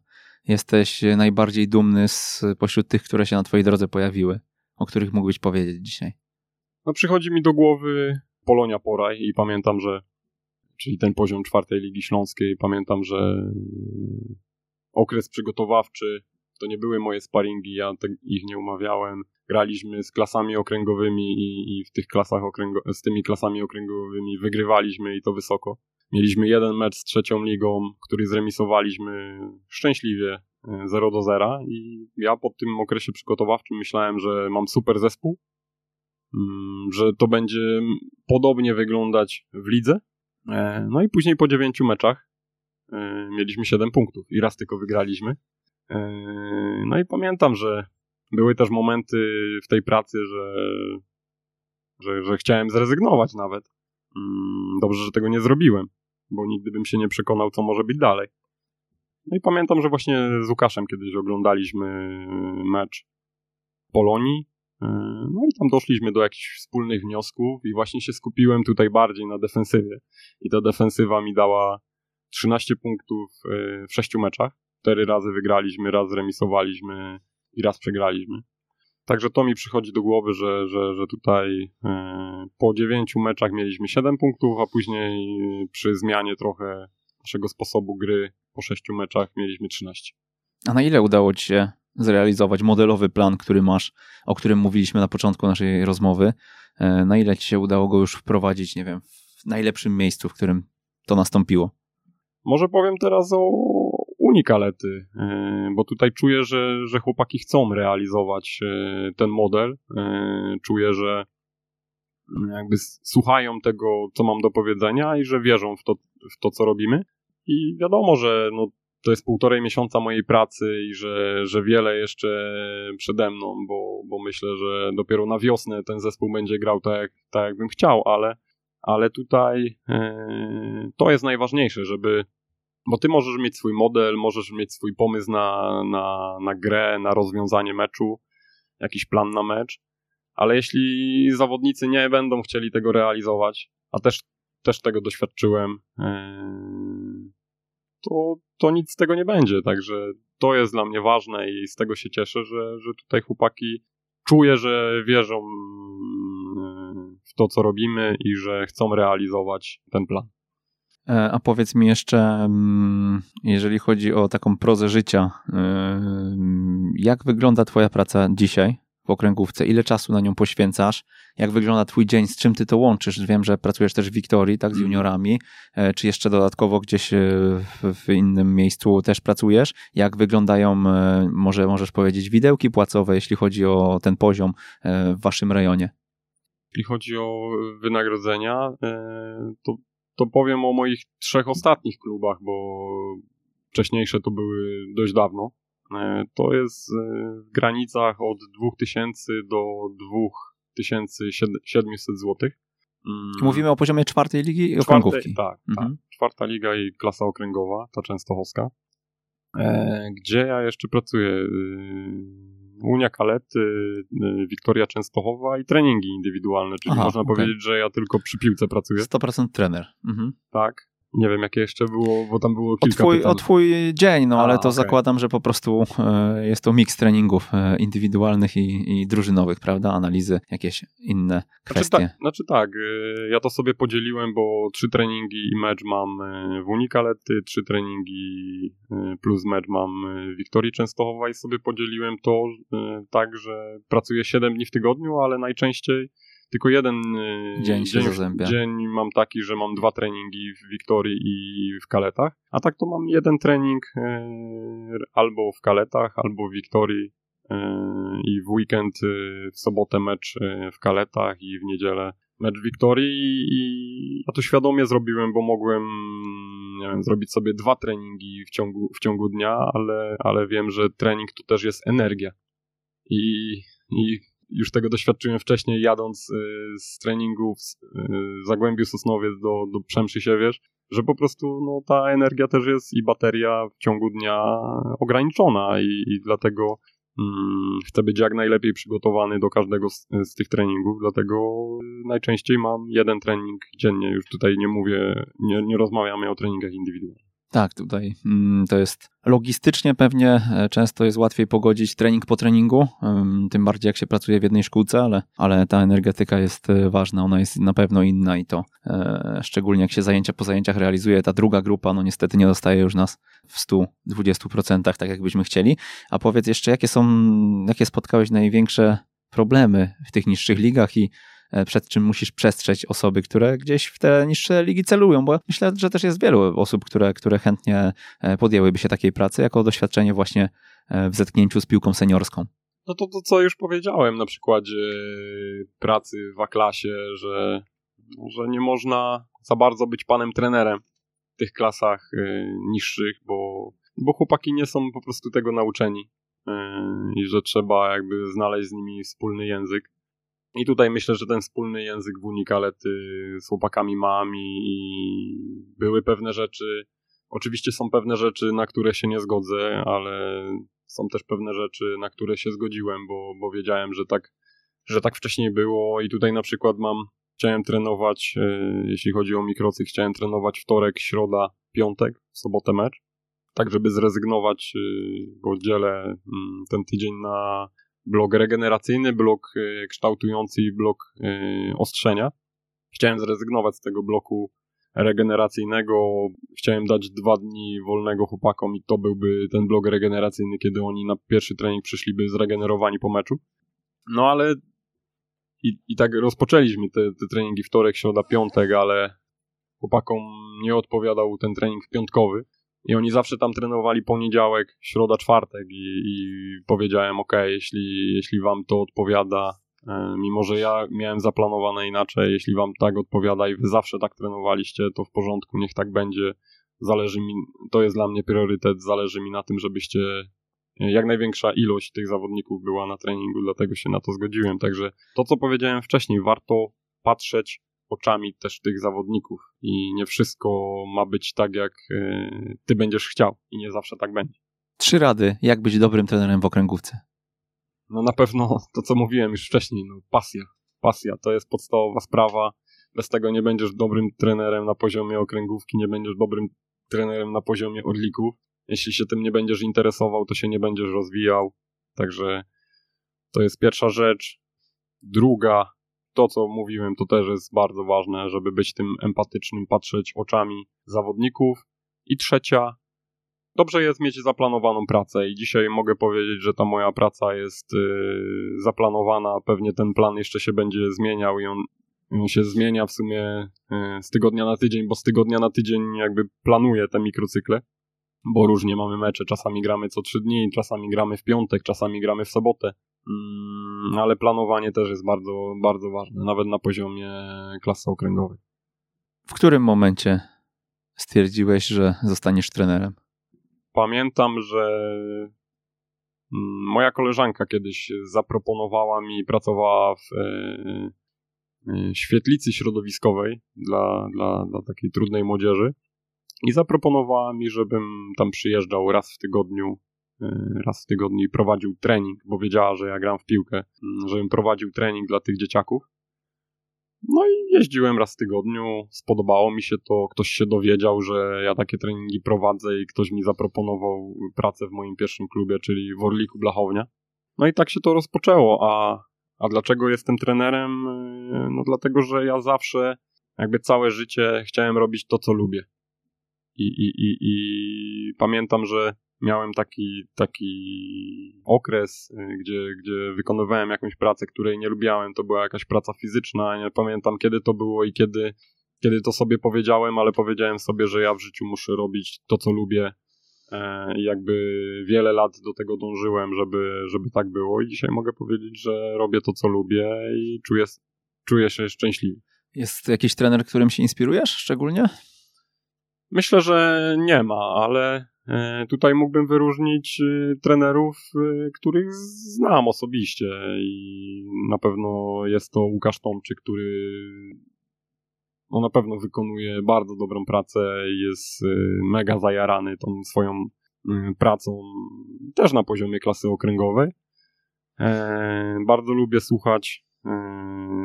jesteś najbardziej dumny z, pośród tych, które się na twojej drodze pojawiły, o których mógłbyś powiedzieć dzisiaj? No przychodzi mi do głowy Polonia Poraj i pamiętam, że czyli ten poziom czwartej Ligi Śląskiej, pamiętam, że okres przygotowawczy to nie były moje sparingi, ja ich nie umawiałem. Graliśmy z klasami okręgowymi i, i w tych klasach okręgo, z tymi klasami okręgowymi wygrywaliśmy i to wysoko. Mieliśmy jeden mecz z trzecią ligą, który zremisowaliśmy szczęśliwie 0 e, do 0 i ja po tym okresie przygotowawczym myślałem, że mam super zespół, mm, że to będzie podobnie wyglądać w lidze. E, no i później po dziewięciu meczach e, mieliśmy 7 punktów i raz tylko wygraliśmy. Yy, no i pamiętam, że były też momenty w tej pracy, że, że, że chciałem zrezygnować nawet. Mm, dobrze, że tego nie zrobiłem, bo nigdy bym się nie przekonał, co może być dalej. No i pamiętam, że właśnie z Łukaszem kiedyś oglądaliśmy mecz Polonii. Yy, no i tam doszliśmy do jakichś wspólnych wniosków i właśnie się skupiłem tutaj bardziej na defensywie. I ta defensywa mi dała 13 punktów yy, w 6 meczach cztery razy wygraliśmy, raz zremisowaliśmy i raz przegraliśmy. Także to mi przychodzi do głowy, że, że, że tutaj e, po dziewięciu meczach mieliśmy 7 punktów, a później przy zmianie trochę naszego sposobu gry po sześciu meczach mieliśmy 13. A na ile udało Ci się zrealizować modelowy plan, który masz, o którym mówiliśmy na początku naszej rozmowy? E, na ile Ci się udało go już wprowadzić, nie wiem, w najlepszym miejscu, w którym to nastąpiło? Może powiem teraz o unikalety, e, bo tutaj czuję, że, że chłopaki chcą realizować e, ten model. E, czuję, że jakby słuchają tego, co mam do powiedzenia i że wierzą w to, w to co robimy. I wiadomo, że no, to jest półtorej miesiąca mojej pracy i że, że wiele jeszcze przede mną, bo, bo myślę, że dopiero na wiosnę ten zespół będzie grał tak, jak, tak jakbym chciał, ale, ale tutaj to jest najważniejsze, żeby bo ty możesz mieć swój model, możesz mieć swój pomysł na, na, na grę, na rozwiązanie meczu, jakiś plan na mecz, ale jeśli zawodnicy nie będą chcieli tego realizować, a też, też tego doświadczyłem, yy, to, to nic z tego nie będzie. Także to jest dla mnie ważne i z tego się cieszę, że, że tutaj chłopaki czuję, że wierzą yy, w to, co robimy i że chcą realizować ten plan. E, a powiedz mi jeszcze, mm, jeżeli chodzi o taką prozę życia, e, jak wygląda Twoja praca dzisiaj? w okręgówce? Ile czasu na nią poświęcasz? Jak wygląda twój dzień? Z czym ty to łączysz? Wiem, że pracujesz też w Wiktorii, tak, z mhm. juniorami. E, czy jeszcze dodatkowo gdzieś w innym miejscu też pracujesz? Jak wyglądają, może możesz powiedzieć, widełki płacowe, jeśli chodzi o ten poziom w waszym rejonie? Jeśli chodzi o wynagrodzenia, to, to powiem o moich trzech ostatnich klubach, bo wcześniejsze to były dość dawno. E, to jest e, w granicach od 2000 do 2700 zł. Mm. Mówimy o poziomie czwartej ligi i okręgówki. Tak, tak, mhm. tak. Czwarta liga i klasa okręgowa, ta częstochowska. E, gdzie ja jeszcze pracuję? Unia Kalety, Wiktoria Częstochowa i treningi indywidualne, czyli Aha, można okay. powiedzieć, że ja tylko przy piłce pracuję. 100% trener. Mhm. Tak. Nie wiem, jakie jeszcze było, bo tam było kilka o twój, o twój dzień, no A, ale to okay. zakładam, że po prostu e, jest to miks treningów e, indywidualnych i, i drużynowych, prawda? Analizy, jakieś inne kwestie. Znaczy tak, znaczy tak, e, ja to sobie podzieliłem, bo trzy treningi i mecz mam w Unikalety, trzy treningi plus mecz mam w Wiktorii Częstochowa i sobie podzieliłem to tak, że pracuję 7 dni w tygodniu, ale najczęściej tylko jeden y, dzień, dzień, dzień mam taki, że mam dwa treningi w Wiktorii i w Kaletach, a tak to mam jeden trening y, albo w Kaletach, albo w Wiktorii y, i w weekend w sobotę mecz w Kaletach i w niedzielę mecz w Wiktorii i ja to świadomie zrobiłem, bo mogłem nie wiem, zrobić sobie dwa treningi w ciągu, w ciągu dnia, ale, ale wiem, że trening to też jest energia. I, i już tego doświadczyłem wcześniej, jadąc y, z treningu w y, Zagłębiu Sosnowiec do, do Przemszy Siewierz, że po prostu no, ta energia też jest i bateria w ciągu dnia ograniczona i, i dlatego mm, chcę być jak najlepiej przygotowany do każdego z, z, tych treningów, dlatego najczęściej mam jeden trening dziennie, już tutaj nie mówię, nie, nie rozmawiamy o treningach indywidualnych. Tak, tutaj mm, to jest logistycznie pewnie e, często jest łatwiej pogodzić trening po treningu, tym bardziej jak się pracuje w jednej szkółce, ale, ale ta energetyka jest e, ważna, ona jest na pewno inna i to e, szczególnie jak się zajęcia po zajęciach realizuje, ta druga grupa, no niestety nie dostaje już nas w 120%, tak jak byśmy chcieli. A powiedz jeszcze, jakie są, jakie spotkałeś największe problemy w tych niższych ligach i przed czym musisz przestrzeć osoby, które gdzieś w te niższe ligi celują, bo myślę, że też jest wielu osób, które, które chętnie e, podjęłyby się takiej pracy jako doświadczenie właśnie e, w zetknięciu z piłką seniorską. No to, to co już powiedziałem na przykładzie pracy w A-klasie, że, że nie można za bardzo być panem trenerem w tych klasach niższych, bo, bo chłopaki nie są po prostu tego nauczeni i że trzeba jakby znaleźć z nimi wspólny język. I tutaj myślę, że ten wspólny język w Unikalety z chłopakami mam i, były pewne rzeczy. Oczywiście są pewne rzeczy, na które się nie zgodzę, ale są też pewne rzeczy, na które się zgodziłem, bo, bo wiedziałem, że tak, że tak wcześniej było i tutaj na przykład mam, chciałem trenować, e, jeśli chodzi o mikrocyk, chciałem trenować wtorek, środa, piątek, sobotę mecz, tak żeby zrezygnować, e, bo dzielę mm, ten tydzień na blok regeneracyjny, blok e, kształtujący i blok e, ostrzenia. Chciałem zrezygnować z tego bloku regeneracyjnego. Chciałem dać dwa dni wolnego chłopakom i to byłby ten blok regeneracyjny, kiedy oni na pierwszy trening przyszliby zregenerowani po meczu. No ale i, i tak rozpoczęliśmy te, te treningi wtorek, środa, piątek, ale chłopakom nie odpowiadał ten trening piątkowy. I oni zawsze tam trenowali poniedziałek, środa, czwartek i, i powiedziałem, ok, jeśli, jeśli wam to odpowiada, e, mimo że ja miałem zaplanowane inaczej, jeśli wam tak odpowiada i wy zawsze tak trenowaliście, to w porządku, niech tak będzie. Zależy mi, to jest dla mnie priorytet, zależy mi na tym, żebyście e, jak największa ilość tych zawodników była na treningu, dlatego się na to zgodziłem. Także to, co powiedziałem wcześniej, warto patrzeć oczami też tych zawodników i nie wszystko ma być tak, jak e, ty będziesz chciał i nie zawsze tak będzie. Trzy rady, jak być dobrym trenerem w okręgówce. No na pewno to, co mówiłem już wcześniej, no pasja. Pasja to jest podstawowa sprawa. Bez tego nie będziesz dobrym trenerem na poziomie okręgówki, nie będziesz dobrym trenerem na poziomie orlików. Jeśli się tym nie będziesz interesował, to się nie będziesz rozwijał. Także to jest pierwsza rzecz. Druga, to, co mówiłem, to też jest bardzo ważne, żeby być tym empatycznym, patrzeć oczami zawodników. I trzecia, dobrze jest mieć zaplanowaną pracę. I dzisiaj mogę powiedzieć, że ta moja praca jest yy, zaplanowana, pewnie ten plan jeszcze się będzie zmieniał i on, się zmienia w sumie yy, z tygodnia na tydzień, bo z tygodnia na tydzień jakby planuję te mikrocykle, bo różnie mamy mecze, czasami gramy co trzy dni, czasami gramy w piątek, czasami gramy w sobotę, ale planowanie też jest bardzo, bardzo ważne, nawet na poziomie klasy okręgowej. W którym momencie stwierdziłeś, że zostaniesz trenerem? Pamiętam, że mm, moja koleżanka kiedyś zaproponowała mi, pracowała w e, e, świetlicy środowiskowej dla, dla, dla takiej trudnej młodzieży i zaproponowała mi, żebym tam przyjeżdżał raz w tygodniu, raz w tygodniu i prowadził trening, bo wiedziała, że ja gram w piłkę, mm, żebym prowadził trening dla tych dzieciaków. No i jeździłem raz w tygodniu, spodobało mi się to, ktoś się dowiedział, że ja takie treningi prowadzę i ktoś mi zaproponował pracę w moim pierwszym klubie, czyli w Orliku Blachownia. No i tak się to rozpoczęło, a, a dlaczego jestem trenerem? No dlatego, że ja zawsze jakby całe życie chciałem robić to, co lubię. I, i, i, i pamiętam, że miałem taki, taki okres, y, gdzie, gdzie wykonywałem jakąś pracę, której nie lubiałem. To była jakaś praca fizyczna. Nie pamiętam kiedy to było i kiedy, kiedy to sobie powiedziałem, ale powiedziałem sobie, że ja w życiu muszę robić to, co lubię. E, I jakby wiele lat do tego dążyłem, żeby, żeby tak było. I dzisiaj mogę powiedzieć, że robię to, co lubię i czuję, czuję się szczęśliwy. Jest jakiś trener, którym się inspirujesz szczególnie? Myślę, że nie ma, ale tutaj mógłbym wyróżnić e, trenerów, e, których znam osobiście i na pewno jest to Łukasz Tomczyk, który no na pewno wykonuje bardzo dobrą pracę jest mega zajarany tą swoją pracą też na poziomie klasy okręgowej. Bardzo lubię słuchać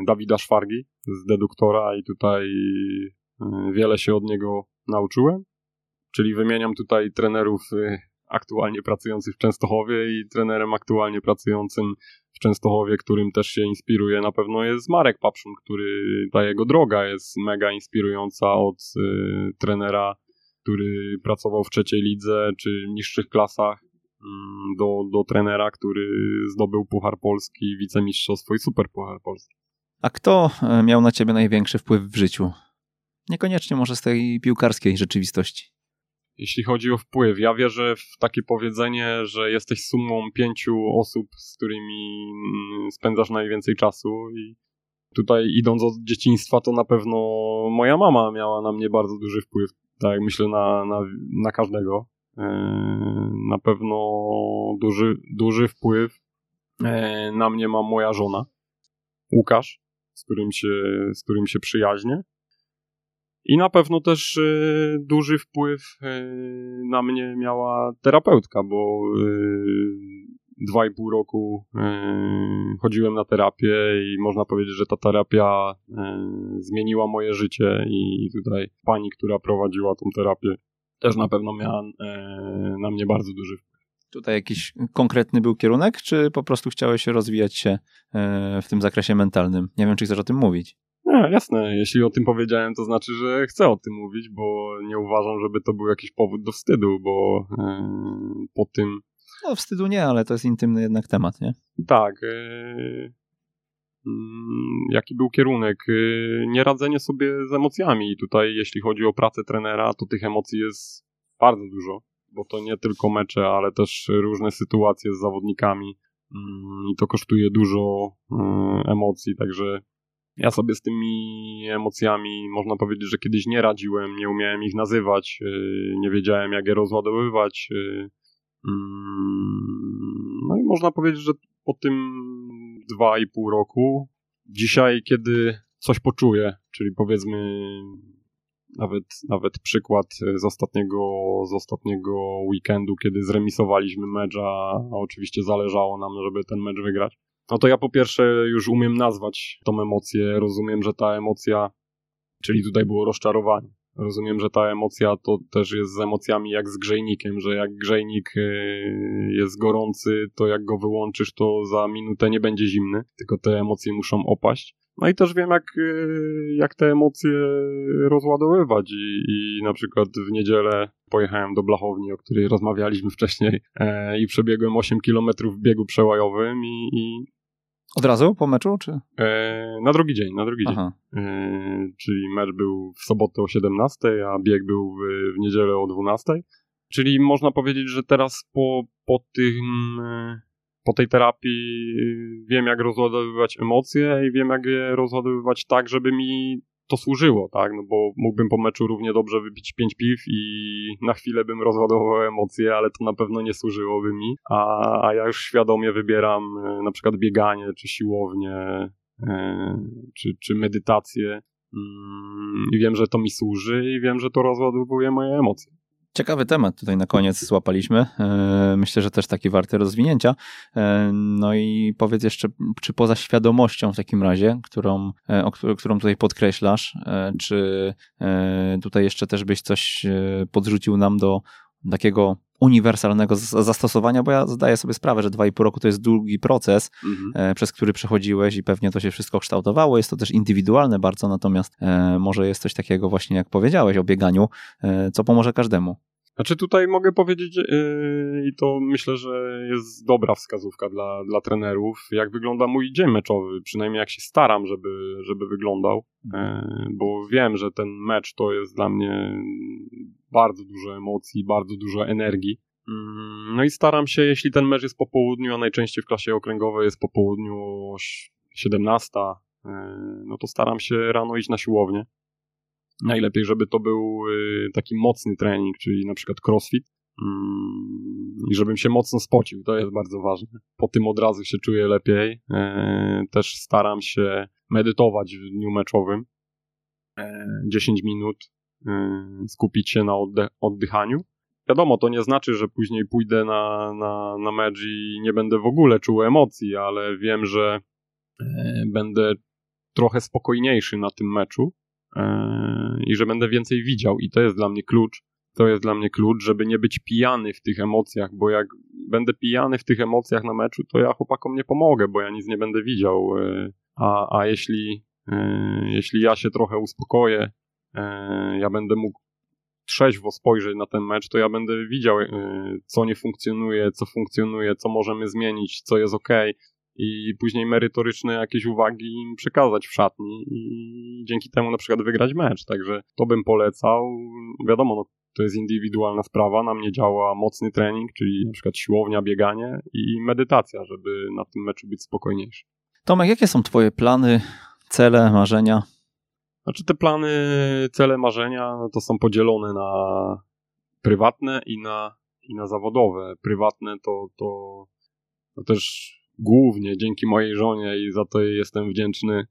Dawida Szwargi z Deduktora i tutaj wiele się od niego nauczyłem czyli wymieniam tutaj trenerów y, aktualnie pracujących w Częstochowie i trenerem aktualnie pracującym w Częstochowie, którym też się inspiruje, na pewno jest Marek Papszun, który ta jego droga jest mega inspirująca od y, trenera, który pracował w trzeciej lidze czy niższych klasach mm, do, do trenera, który zdobył Puchar Polski, wicemistrzostwo i super Puchar Polski. A kto e, miał na ciebie największy wpływ w życiu? Niekoniecznie może z tej piłkarskiej rzeczywistości jeśli chodzi o wpływ. Ja wierzę w takie powiedzenie, że jesteś sumą pięciu osób, z którymi mm, spędzasz najwięcej czasu i tutaj idąc od dzieciństwa, to na pewno moja mama miała na mnie bardzo duży wpływ, tak myślę na, na, na każdego. E, na pewno duży, duży wpływ e, na mnie ma moja żona, Łukasz, z którym się, z którym się przyjaźnię. I na pewno też y, duży wpływ y, na mnie miała terapeutka, bo y, dwa i pół roku chodziłem na terapię i można powiedzieć, że ta terapia zmieniła moje życie i tutaj pani, która prowadziła tą terapię też na pewno miała na mnie bardzo duży wpływ. Tutaj jakiś konkretny był kierunek, czy po prostu chciałeś rozwijać się w tym zakresie mentalnym? Nie wiem, czy chcesz o tym mówić. Nie, jasne. Jeśli o tym powiedziałem, to znaczy, że chcę o tym mówić, bo nie uważam, żeby to był jakiś powód do wstydu, bo yy, po tym. No, wstydu nie, ale to jest intymny jednak temat, nie? Tak. Yy, yy, jaki był kierunek? Yy, nieradzenie sobie z emocjami. I tutaj, jeśli chodzi o pracę trenera, to tych emocji jest bardzo dużo, bo to nie tylko mecze, ale też różne sytuacje z zawodnikami. Mm, I to kosztuje dużo yy, emocji, także ja sobie z tymi emocjami, można powiedzieć, że kiedyś nie radziłem, nie umiałem ich nazywać, y, nie wiedziałem, jak je rozładowywać. Y, mm, no i można powiedzieć, że po tym dwa i pół roku, dzisiaj, kiedy coś poczuję, czyli powiedzmy nawet, nawet przykład z ostatniego, z ostatniego weekendu, kiedy zremisowaliśmy mecz, a oczywiście zależało nam, żeby ten mecz wygrać. No to ja po pierwsze już umiem nazwać tą emocję, rozumiem, że ta emocja, czyli tutaj było rozczarowanie. Rozumiem, że ta emocja to też jest z emocjami jak z grzejnikiem, że jak grzejnik y, jest gorący, to jak go wyłączysz, to za minutę nie będzie zimny, tylko te emocje muszą opaść. No i też wiem, jak, y, jak te emocje rozładowywać. I, I na przykład w niedzielę pojechałem do Blachowni, o której rozmawialiśmy wcześniej, e, i przebiegłem 8 km w biegu przełajowym i, i od razu po meczu, czy? E, na drugi dzień, na drugi Aha. dzień. E, czyli mecz był w sobotę o 17, a bieg był w, w niedzielę o 12. Czyli można powiedzieć, że teraz po, po tym e, po tej terapii wiem, jak rozładowywać emocje i wiem, jak je rozładowywać tak, żeby mi to służyło, tak? No bo mógłbym po meczu równie dobrze wypić pięć piw i na chwilę bym rozładował emocje, ale to na pewno nie służyłoby mi. A, a ja już świadomie wybieram e, na przykład bieganie, czy siłownię, e, czy, czy medytację. Mm, I wiem, że to mi służy i wiem, że to rozładowuje moje emocje. Ciekawy temat tutaj na koniec złapaliśmy. E, myślę, że też taki warty rozwinięcia. E, no i powiedz jeszcze, czy poza świadomością w takim razie, którą, e, którą tutaj podkreślasz, czy tutaj jeszcze też byś coś podrzucił nam do takiego uniwersalnego zastosowania, bo ja zdaję sobie sprawę, że 2,5 roku to jest długi proces, mhm. przez który przechodziłeś i pewnie to się wszystko kształtowało. Jest to też indywidualne bardzo, natomiast może jest coś takiego właśnie, jak powiedziałeś o bieganiu, co pomoże każdemu. Znaczy tutaj mogę powiedzieć yy, i to myślę, że jest dobra wskazówka dla, dla trenerów, jak wygląda mój dzień meczowy, przynajmniej jak się staram, żeby, żeby wyglądał, yy, bo wiem, że ten mecz to jest dla mnie bardzo dużo emocji, bardzo dużo energii. Yy, no i staram się, jeśli ten mecz jest po południu, a najczęściej w klasie okręgowej jest po południu 17, yy, no to staram się rano iść na siłownię Najlepiej, żeby to był y, taki mocny trening, czyli na przykład crossfit mm, i żebym się mocno spocił, to jest bardzo ważne. Po tym od razu się czuję lepiej. E, też staram się medytować w dniu meczowym. 10 e, minut, e, skupić się na oddychaniu. Wiadomo, to nie znaczy, że później pójdę na, na, na mecz i nie będę w ogóle czuł emocji, ale wiem, że będę trochę spokojniejszy na tym meczu i że będę więcej widział i to jest dla mnie klucz. To jest dla mnie klucz, żeby nie być pijany w tych emocjach, bo jak będę pijany w tych emocjach na meczu, to ja chłopakom nie pomogę, bo ja nic nie będę widział. E, a, a jeśli, e, jeśli ja się trochę uspokoję, e, ja będę mógł trzeźwo spojrzeć na ten mecz, to ja będę widział, co nie funkcjonuje, co funkcjonuje, co możemy zmienić, co jest ok, i później merytoryczne jakieś uwagi im przekazać w szatni i dzięki temu na przykład wygrać mecz. Także to bym polecał. Wiadomo, no, to jest indywidualna sprawa. Na mnie działa mocny trening, czyli na przykład siłownia, bieganie i medytacja, żeby na tym meczu być spokojniejszy. Tomek, jakie są Twoje plany, cele, marzenia? Znaczy te plany, cele, marzenia no to są podzielone na prywatne i na, i na zawodowe. Prywatne to, to, to też głównie dzięki mojej żonie i za to jestem wdzięczny.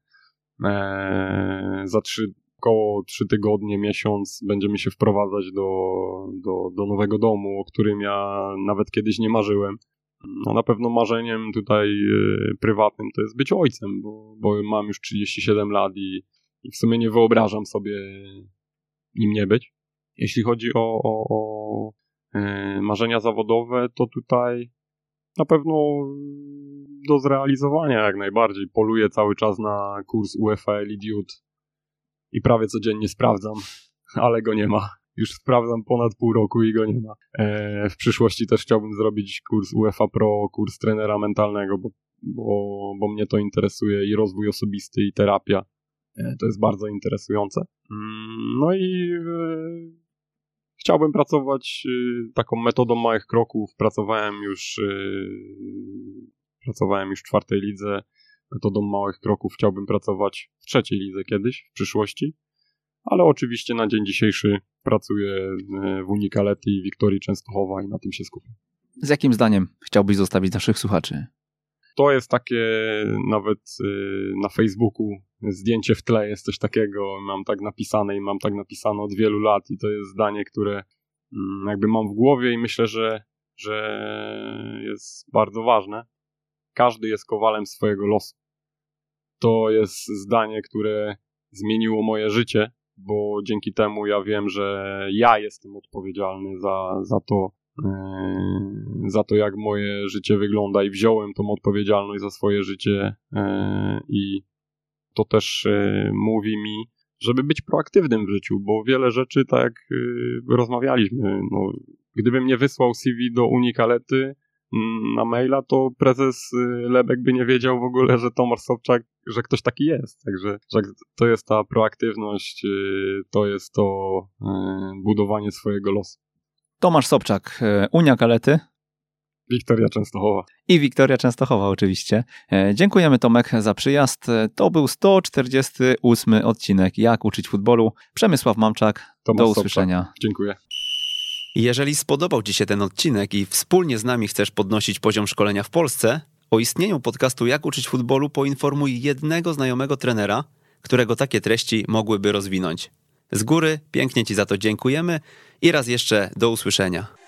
Eee, za trzy, około trzy tygodnie, miesiąc będziemy się wprowadzać do, do, do nowego domu, o którym ja nawet kiedyś nie marzyłem. No na pewno marzeniem tutaj e, prywatnym to jest być ojcem, bo, bo mam już 37 lat i, i w sumie nie wyobrażam sobie nim nie być. Jeśli chodzi o, o, o e, marzenia zawodowe, to tutaj na pewno do zrealizowania jak najbardziej. Poluję cały czas na kurs UEFA Elidiut i prawie codziennie sprawdzam, ale go nie ma. Już sprawdzam ponad pół roku i go nie ma. E, w przyszłości też chciałbym zrobić kurs UEFA Pro, kurs trenera mentalnego, bo, bo, bo mnie to interesuje i rozwój osobisty, i terapia. E, to jest bardzo interesujące. Mm, no i e, chciałbym pracować y, taką metodą małych kroków. Pracowałem już, pracowałem już w czwartej lidze metodą małych kroków. Chciałbym pracować w trzeciej lidze kiedyś, w przyszłości. Ale oczywiście na dzień dzisiejszy pracuję w Unikaletti i Wiktorii Częstochowa i na tym się skupię. Z jakim zdaniem chciałbyś zostawić naszych słuchaczy? To jest takie nawet na Facebooku zdjęcie w tle jest coś takiego, mam tak napisane i mam tak napisane od wielu lat i to jest zdanie, które mm, jakby mam w głowie i myślę, że, że jest bardzo ważne. Każdy jest kowalem swojego losu. To jest zdanie, które zmieniło moje życie, bo dzięki temu ja wiem, że ja jestem odpowiedzialny za, za to, za to, jak moje życie wygląda i wziąłem tą odpowiedzialność za swoje życie yy, i to też mówi mi, żeby być proaktywnym w życiu, bo wiele rzeczy, tak jak rozmawialiśmy, no, gdybym nie wysłał CV do Unikalety, na maila, to prezes Lebek by nie wiedział w ogóle, że Tomasz Sobczak, że ktoś taki jest. Także że to jest ta proaktywność, to jest to budowanie swojego losu. Tomasz Sobczak, Unia Kalety. Wiktoria Częstochowa. I Wiktoria Częstochowa oczywiście. E, dziękujemy Tomek za przyjazd. To był 148 odcinek Jak uczyć futbolu. Przemysław Mamczak. Tomasz Do usłyszenia. Sobczak. Dziękuję. Jeżeli spodobał Ci się ten odcinek i wspólnie z nami chcesz podnosić poziom szkolenia w Polsce, o istnieniu podcastu Jak uczyć futbolu poinformuj jednego znajomego trenera, którego takie treści mogłyby rozwinąć. Z góry pięknie Ci za to dziękujemy i raz jeszcze do usłyszenia.